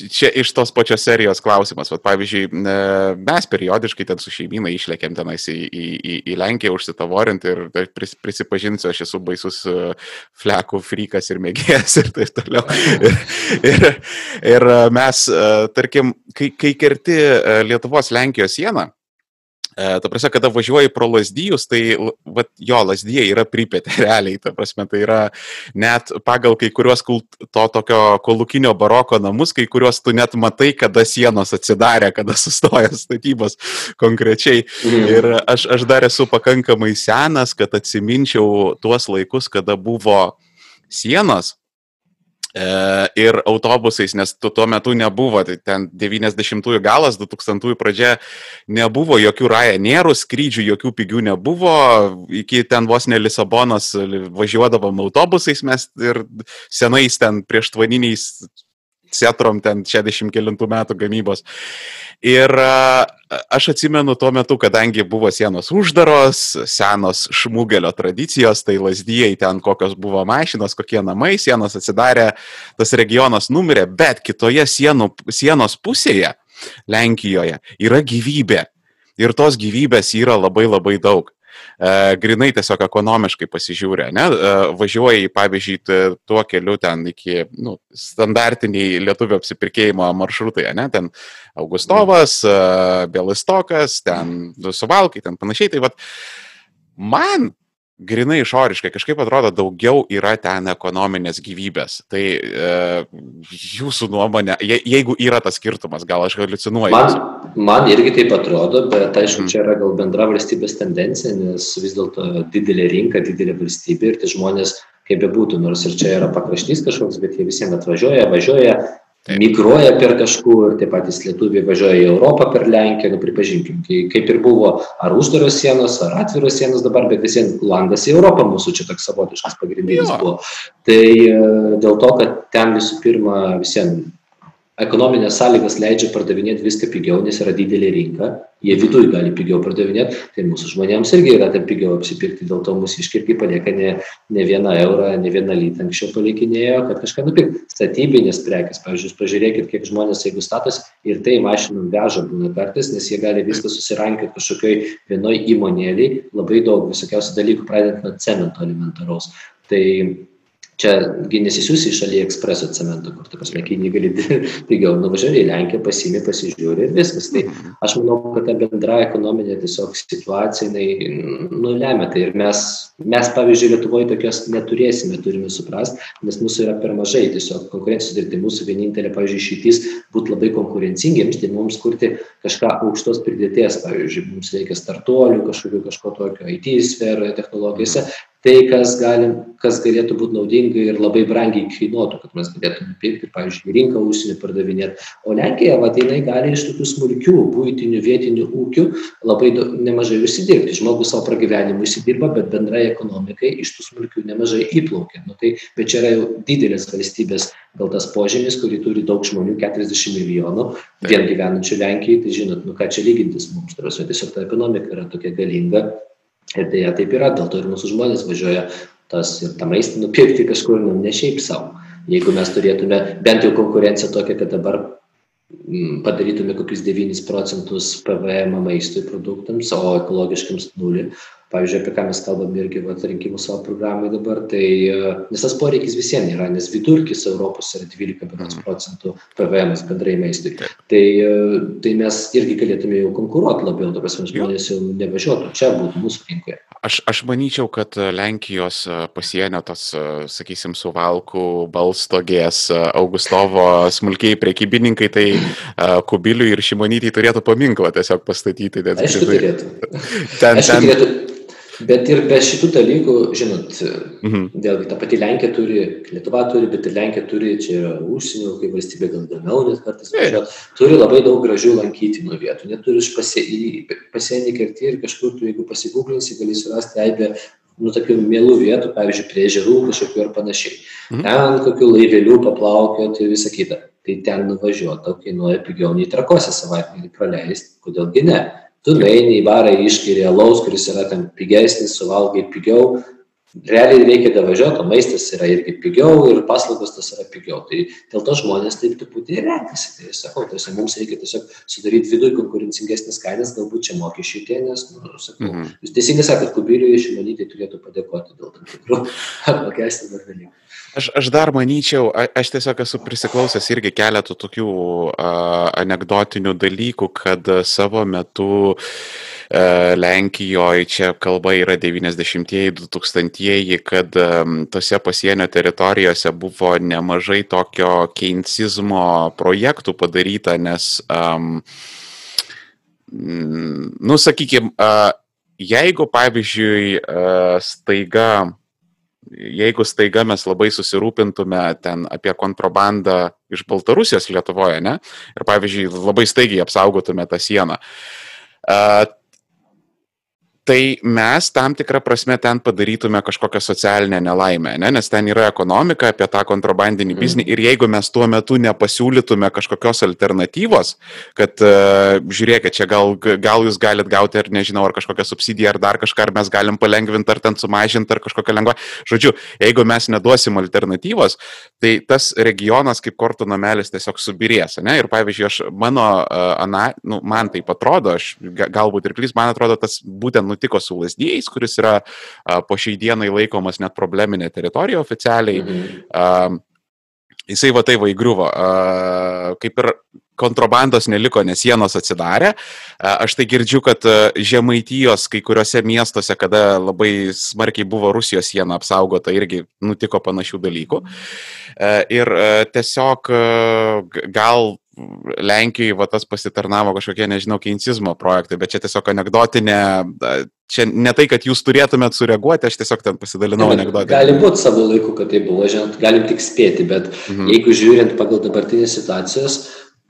čia iš tos pačios serijos klausimas. Vat, pavyzdžiui, e, mes periodiškai ten su šeimynai išlėkėm tenais į, į, į, į Lenkiją užsitavorinti ir pris, prisipažinsiu, aš esu esu baisus e, flekų frikas ir mėgėjas ir taip toliau. Ir, ir, ir mes, e, tarkim, kai, kai kerti e, Lietuvos Lenkijos sieną, Ta prasme, kada važiuoji pro lasdyjus, tai vat, jo, lasdyje yra pripėtė realiai, ta prasme, tai yra net pagal kai kuriuos kult, to tokio kolukinio baroko namus, kai kuriuos tu net matai, kada sienos atsidarė, kada sustoja statybos konkrečiai. Mm. Ir aš, aš dar esu pakankamai senas, kad atsiminčiau tuos laikus, kada buvo sienos E, ir autobusais, nes tu tuo metu nebuvo, tai ten 90-ųjų galas, 2000-ųjų pradžia nebuvo jokių Ryanierų skrydžių, jokių pigių nebuvo, iki ten vos ne Lisabonos važiuodavom autobusais mes ir senais ten prieš tvaniniais Setrom ten 60 kilintų metų gamybos. Ir aš atsimenu tuo metu, kadangi buvo sienos uždaros, senos šmugelio tradicijos, tai lasdyjei ten kokios buvo mašinos, kokie namai, sienos atsidarė, tas regionas numirė, bet kitoje sienų, sienos pusėje, Lenkijoje, yra gyvybė. Ir tos gyvybės yra labai labai daug grinai tiesiog ekonomiškai pasižiūrė, ne, e, važiuoji, pavyzdžiui, tuo keliu ten iki nu, standartiniai lietuvių apsipirkėjimo maršrutai, ne, ten Augustovas, e, Belistokas, ten Suvalkai, ten panašiai. Tai vad, man grinai išoriškai kažkaip atrodo daugiau yra ten ekonominės gyvybės. Tai e, jūsų nuomonė, je, jeigu yra tas skirtumas, gal aš haliucinuoju. Man, man irgi taip atrodo, bet aišku, mm. čia yra gal bendra valstybės tendencija, nes vis dėlto didelė rinka, didelė valstybė ir tie žmonės, kaip bebūtų, nors ir čia yra pakraštys kažkoks, bet jie visiems atvažiuoja, važiuoja, Taip. migruoja per kažkur, tie patys lietuviai važiuoja į Europą per Lenkiją, nu pripažinkim, kai, kaip ir buvo ar uždaros sienos, ar atviros sienos dabar, bet vis vien landas į Europą mūsų čia toks savotiškas pagrindinis jo. buvo. Tai e, dėl to, kad ten visų pirma visiems ekonominės sąlygas leidžia pardavinėti viską pigiau, nes yra didelė rinka, jie viduje gali pigiau pardavinėti, tai mūsų žmonėms irgi yra ten pigiau apsipirkti, dėl to mūsų iškirpti palieka ne, ne vieną eurą, ne vieną lytą anksčiau palikinėjo, kad kažką nupirkti. Statybinės prekes, pavyzdžiui, pažiūrėkit, kiek žmonės, jeigu status ir tai mašinom veža būna kartais, nes jie gali viską susirankyti kažkokioj vienoj įmonėlį, labai daug visokiausių dalykų, pradedant nuo cemento elementaraus. Tai čia gi nesisiųsi iš aliekspreso cemento kur ta prasme kinijoj gali pigiau nuvažiuoji į lenkiją pasiimi pasižiūri ir viskas tai mhm. aš manau kad ta bendra ekonominė tiesiog situacija jinai nu lemia tai ir mes mes pavyzdžiui lietuvoj tokios neturėsime turime suprast nes mūsų yra per mažai tiesiog konkurencijos ir tai mūsų vienintelė pavyzdžiui išeitis būt labai konkurencingiems tai mums kurti kažką aukštos pridėties pavyzdžiui mums reikia startuolių kažkokių kažko tokio it sferoje technologijose tai kas galim kas galėtų būt naudinga ir labai brangiai kainuotų kad mes galėtume pirkti ir pavyzdžiui į rinką užsieny pardavinėt. O lenkija vat jinai gali iš tokių smulkių buitinių vietinių ūkių labai daug nemažai užsidirbti. Žmogus sau pragyvenimui užsidirba bet bendrai ekonomikai iš tų smulkių nemažai įplaukia. Nu tai bet čia yra jau didelės valstybės gal tas požymis kurį turi daug žmonių keturiasdešim milijonų vien gyvenančių lenkijoj tai žinot nu ką čia lygintis mums? Ta prasme tiesiog ta ekonomika yra tokia galinga Ir dėja taip yra, dėl to ir mūsų žmonės važiuoja tas ir tą maistą nupirkti kažkur, nu, ne šiaip savo. Jeigu mes turėtume bent jau konkurenciją tokią, kad dabar mm, padarytume kokius 9 procentus PVM maistui produktams, o ekologiškams nulį, pavyzdžiui apie ką mes kalbam irgi vat rinkimų savo programoj dabar tai e, nes tas poreikis visiem yra nes vidurkis europos yra dvylika berods mhm. procentų pvmas bendrai maistui tai e, tai mes irgi galėtume jau konkuruot labiau ta prasme žmonės jau nevažiuotų čia būt mūsų rinkoje Aš, aš manyčiau, kad Lenkijos e, pasienio tos, sakysim, suvalkų, balstogės, Augustovo smulkiai prekybininkai, tai Kubiliui ir Šimonytį turėtų paminklą tiesiog pastatyti. Aišku, turėtų. Ten, Aišku, ten... turėtų Bet ir be šitų dalykų, žinot, mhm. vėlgi ta pati Lenkija turi, Lietuva turi, bet ir Lenkija turi, čia yra užsienio, kaip valstybė gal įdomiau net kartais važiuoti, turi labai daug gražių lankytinų vietų, neturi pasienį kerti ir kažkur tu, jeigu pasigūglinsi, gali surasti aibę nu, tokių mielų vietų, pavyzdžiui, prie ežerų kažkokių ar panašiai. Mhm. Ten kokių laivelių paplaukioti ir visą kitą. Tai ten nuvažiuoti, tau kainuoja pigiau nei trakose savaitgalį praleisti, kodėlgi ne tu nueini į barą išgeri alaus kuris yra ten pigesnis suvalgai pigiau realiai reikia davažiuot o maistas yra irgi pigiau ir paslaugos tas yra pigiau. Tai dėl to žmonės taip truputį ir renkasi. Tai sakau prasme mums reikia tiesiog sudaryt viduj konkurencingesnes kainas galbūt čia mokesčiai tie nes nu sakau. Mhm. jūs teisingai sakot kubiliui šimonytei turėtų padėkoti dėl tam tikrų apmokestinimo dalykų. Aš, aš dar manyčiau, aš tiesiog esu prisiklausęs irgi keletų tokių a, anegdotinių dalykų, kad savo metu a, e, Lenkijoje, čia kalba yra 90-ieji, 2000-ieji, kad tose pasienio teritorijose buvo nemažai tokio keinsizmo projektų padaryta, nes, a, nu, sakykime, jeigu, pavyzdžiui, a, staiga jeigu staiga mes labai susirūpintume ten apie kontrabandą iš Baltarusijos Lietuvoje, ne, ir pavyzdžiui, labai staigiai apsaugotume tą sieną, tai mes tam tikrą prasme ten padarytume kažkokią socialinę nelaimę, ne? nes ten yra ekonomika apie tą kontrabandinį mm. biznį ir jeigu mes tuo metu nepasiūlytume kažkokios alternatyvos, kad uh, žiūrėkit, čia gal, gal jūs galit gauti ar nežinau, ar kažkokią subsidiją, ar dar kažką, ar mes galim palengvinti, ar ten sumažinti, ar kažkokią lengvą. Žodžiu, jeigu mes neduosim alternatyvos, tai tas regionas kaip kortų namelis tiesiog subirės. Ne? Ir pavyzdžiui, aš mano, uh, ana, nu, man tai atrodo, aš galbūt ir klys, man atrodo, tas būtent nu, nutiko su Lasdėjais, kuris yra a, po šiai dienai laikomas net probleminė teritorija oficialiai. Mhm. A, jisai va tai va įgriuvo. Kaip ir kontrabandos neliko, nes sienos atsidarė. Aš tai girdžiu, kad Žemaitijos kai kuriuose miestuose, kada labai smarkiai buvo Rusijos siena apsaugota, irgi nutiko panašių dalykų. Ir tiesiog gal Lenkijoje va tas pasitarnavo kažkokie, nežinau, keinsizmo projektai, bet čia tiesiog anegdotinė, čia ne tai, kad jūs turėtumėt sureaguoti, aš tiesiog ten pasidalinau anegdotinę. Gali būti savo laiku, kad tai buvo, žinot, galim tik spėti, bet mhm. jeigu žiūrint pagal dabartinės situacijos,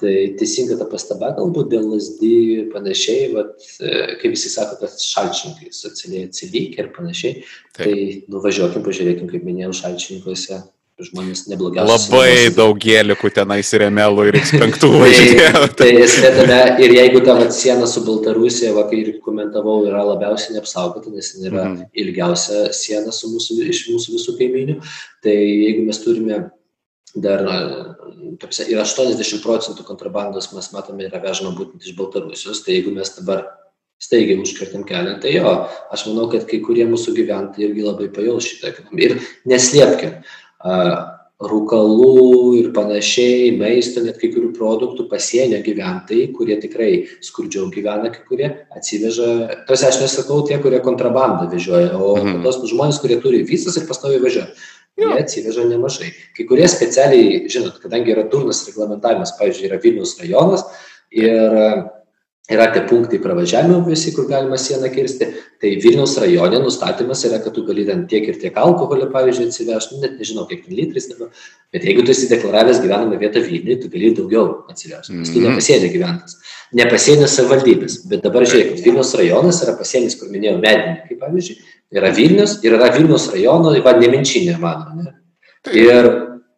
tai teisinga ta pastaba galbūt dėl lasdy ir panašiai, vat, e, kaip visi sako, kad šalčininkai socialiai atsilikę ir panašiai, Taip. tai nuvažiuokim, pažiūrėkim, kaip minėjau, šalčininkuose žmonės neblogiausi. Labai daug gėlikų tenais ir emelų ir X5 važiuoja. tai, tai esmė tame, ir jeigu ta vat, siena su Baltarusija, vakar ir komentavau, yra labiausiai neapsaugota, nes jin yra mm. ilgiausia siena su mūsų, iš mūsų visų kaiminių, tai jeigu mes turime dar ir 80 procentų kontrabandos mes matome yra vežama būtent iš Baltarusijos, tai jeigu mes dabar staigiai užkirtam kelią, tai jo, aš manau, kad kai kurie mūsų gyventojai irgi labai pajaus šitą ekonomiką. Ir neslėpkim, rūkalų ir panašiai, maisto, net kai kurių produktų pasienio gyventojai, kurie tikrai skurdžiau gyvena, kai kurie atsiveža, tos aš nesakau tie, kurie kontrabandą vežioja, o mhm. tos žmonės, kurie turi visas ir pastovi vežioja. Jie atsiveža nemažai. Kai kurie specialiai, žinot, kadangi yra durnas reglamentavimas, pavyzdžiui, yra Vilnius rajonas ir yra tie punktai pravažiavimo visi, kur galima sieną kirsti, tai Vilniaus rajone nustatymas yra, kad tu gali ten tiek ir tiek alkoholio, pavyzdžiui, atsivežti, nu, net nežinau, kiek ten litrais dabar, bet jeigu tu esi deklaravęs gyvenamą vietą Vilniui, tu gali daugiau atsivežti, nes tu mhm. nepasienė gyventas. Nepasienė savivaldybės, bet dabar žiūrėk, Vilniaus rajonas yra pasienis, kur minėjau, medininkai, pavyzdžiui, yra Vilnius ir yra Vilnius rajono, va, neminčinė mano, ne? Ir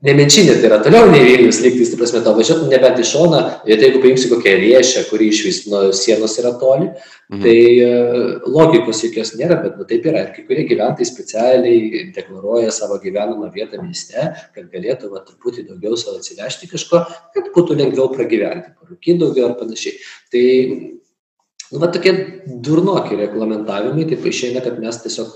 nemenčinė, tai yra toliau nei Vilnius lygtis, tai prasme, tau važiuotum nebent į šoną, ir jeigu paimsi kokią riešę, kuri iš vis nuo sienos yra toli, mhm. tai uh, logikos jokios nėra, bet nu, taip yra. Ir kai kurie gyventojai specialiai deklaruoja savo gyvenamą vietą mieste, kad galėtų va, truputį daugiau savo atsivežti kažko, kad būtų lengviau pragyventi, parūkyti daugiau ar panašiai. Tai, nu, va, tokie durnoki reglamentavimai, taip išeina, kad mes tiesiog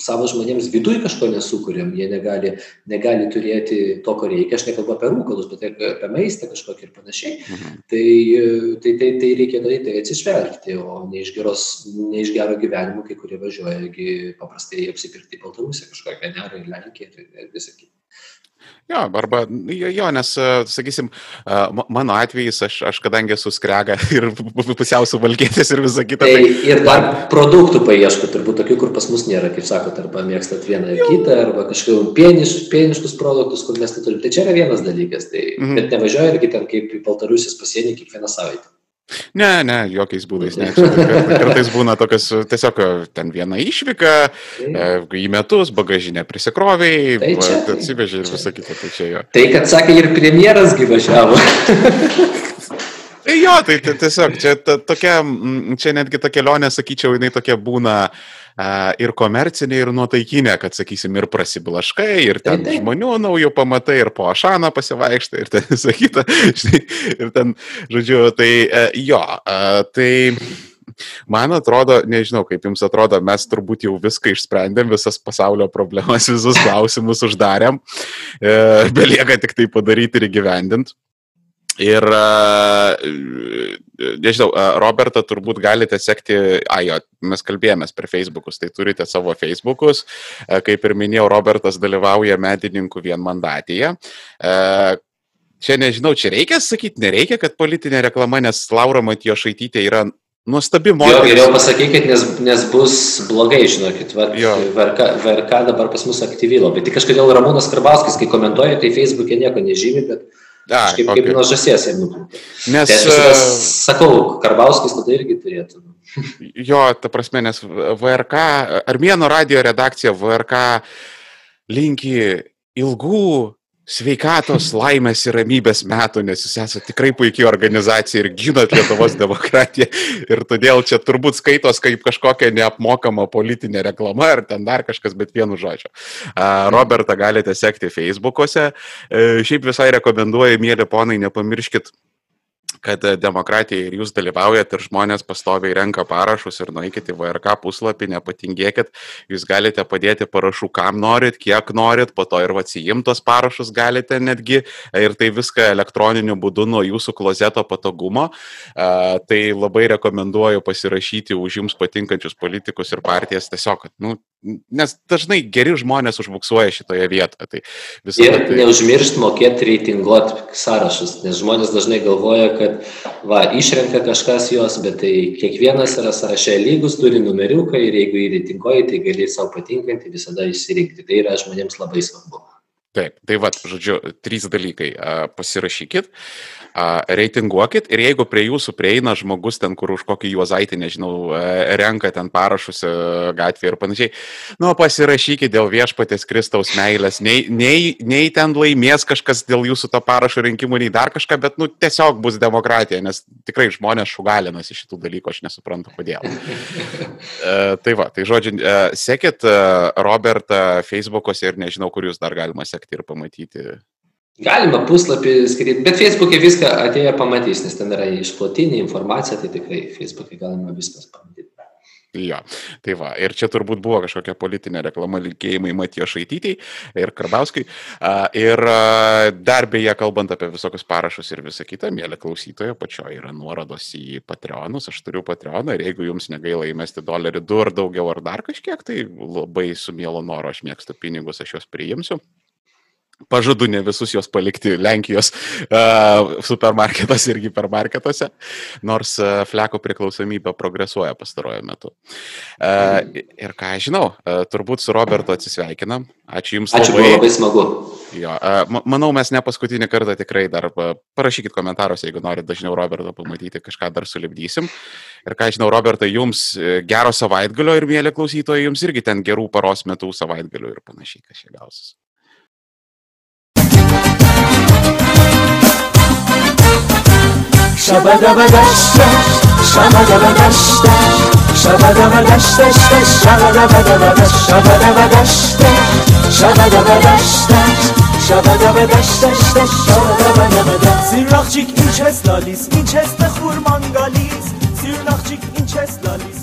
savo žmonėms viduj kažko nesukūrėm, jie negali, negali turėti to, ko reikia, aš nekalbu apie rūkalus, bet apie maistą kažkokį ir panašiai, mhm. tai, tai, tai, tai reikia į tai atsižvelgti, o ne iš, geros, ne iš gero gyvenimo, kai kurie važiuoja paprastai apsipirkti į Baltarusiją kažkokią, ne, ar į Lenkiją ir, visą kitą. Jo, arba, jo, jo, nes, sakysim, mano atvejais, aš, aš kadangi esu skrega ir pusiau suvalgėtis ir visą kitą. Tai, tai ir dar produktų paieškų, turbūt tokių, kur pas mus nėra, kaip sakot, arba mėgstat vieną ir kitą, arba kažkokius pieniš, pieniškus produktus, kur mes neturim. Tai čia yra vienas dalykas, tai, mhm. bet nevažiuoja irgi ten kaip į Baltarusijos pasienį kiekvieną savaitę. Ne, ne, jokiais būdais. Ne. Kartais būna tokias, tiesiog ten viena išvyka, e, į metus, bagažinė prisikroviai, tai atsivežė ir visą kitą. Tai, čia jo. tai, kad sakė, ir premjeras gyvažiavo. Tai jo, tai, tai tiesiog čia ta, tokia, čia netgi ta kelionė, sakyčiau, jinai tokia būna ir komercinė, ir nuotaikinė, kad, sakysim, ir prasiblaškai, ir ten tai, tai. žmonių naujų pamatai, ir po ašaną pasivaikštai, ir ten visą kitą. Ir ten, žodžiu, tai e, jo, tai... Man atrodo, nežinau, kaip jums atrodo, mes turbūt jau viską išsprendėm, visas pasaulio problemas, visus klausimus uždarėm, e, belieka tik tai padaryti ir įgyvendinti. Ir, nežinau, Robertą turbūt galite sekti, ajo, mes kalbėjomės per Facebookus, tai turite savo Facebookus. Kaip ir minėjau, Robertas dalyvauja medininkų vienmandatyje. Čia nežinau, čia reikia sakyti, nereikia, kad politinė reklama, nes Laura Matijo Šaitytė yra nuostabi moteris. Jo, geriau pasakykit, nes, nes bus blogai, žinokit. VRK, VRK dabar pas mus aktyviai labai. Tik kažkodėl Ramūnas Karbauskis, kai komentuoja, tai Facebook'e nieko nežymi, bet A, kaip, okay. kaip nuo žasies jam nuplaukia. Nes... Tai aš sakau, Karbauskis tada irgi turėtų. Jo, ta prasme, nes VRK, Armėno radio redakcija VRK linki ilgų sveikatos, laimės ir ramybės metų, nes jūs esate tikrai puikiai organizacija ir ginat Lietuvos demokratiją. Ir todėl čia turbūt skaitos kaip kažkokia neapmokama politinė reklama ar ten dar kažkas, bet vienu žodžiu. Robertą galite sekti Facebook'ose. E, šiaip visai rekomenduoju, mėly ponai, nepamirškit kad e, demokratija ir jūs dalyvaujat ir žmonės pastoviai renka parašus ir nueikit į VRK puslapį, nepatingėkit, jūs galite padėti parašų kam norit, kiek norit, po to ir atsijimtos parašus galite netgi ir tai viską elektroniniu būdu nuo jūsų klozeto patogumo. Tai labai rekomenduoju pasirašyti už jums patinkančius politikus ir partijas tiesiog, nu, nes dažnai geri žmonės užbuksuoja šitoje vietoje. Tai ir tai... neužmiršt mokėti reitinguoti sąrašus, nes žmonės dažnai galvoja, kad va, išrenka kažkas juos, bet tai kiekvienas yra sąraše lygus, turi numeriuką ir jeigu jį reitinguoji, tai gali savo patinkantį visada išsirinkti. Tai yra žmonėms labai svarbu. Taip, tai va, žodžiu, trys dalykai. Pasirašykit, reitinguokit ir jeigu prie jūsų prieina žmogus ten, kur už kokį juozaitį, nežinau, e, renka ten parašus e, gatvėje ir panašiai, nu, pasirašykit dėl viešpatės Kristaus meilės, nei, nei, nei ten laimės kažkas dėl jūsų to parašo rinkimų, nei dar kažką, bet, nu, tiesiog bus demokratija, nes tikrai žmonės šugalinasi šitų dalykų, aš nesuprantu kodėl. e, tai va, tai žodžiu, e, sekit e, Robertą Facebook'ose ir nežinau, kur jūs dar galima sekti ir pamatyti Galima puslapį skaityti, bet Facebook'e viską atėję pamatys, nes ten yra išplotinė informacija, tai tikrai Facebook'e galima viskas pamatyti. Jo, tai va, ir čia turbūt buvo kažkokia politinė reklama linkėjimai Matijo Šaitytei ir Karbauskui. Ir dar beje, kalbant apie visokius parašus ir visą kitą, mėly klausytojo, pačioje yra nuorodos į Patreonus, aš turiu Patreoną ir jeigu jums negaila įmesti dolerį du ar daugiau ar dar kažkiek, tai labai su mielo noro aš mėgstu pinigus, aš juos priimsiu. Pažadu ne visus juos palikti Lenkijos uh, supermarketuose ir hipermarketuose, nors uh, fleko priklausomybė progresuoja pastaruoju metu. Uh, ir ką aš žinau, uh, turbūt su Robertu atsisveikinam. Ačiū Jums Ačiū, labai. Ačiū, labai smagu. Jo, uh, manau, mes ne paskutinį kartą tikrai dar parašykit komentaruose, jeigu norite dažniau Roberto pamatyti, kažką dar sulibdysim. Ir ką žinau, Robertai, Jums gero savaitgalio ir mėly klausytojai, Jums irgi ten gerų paros metų savaitgalio ir panašiai, kas čia gausis. شبدبدشت شبدبدشت شبدبدشت شبدبدشت شبدبدشت شبدبدشت شبدبدشت شبدبدشت سیرناخچیک این چست لالیس این چست خورمانگالیس این چست لالیس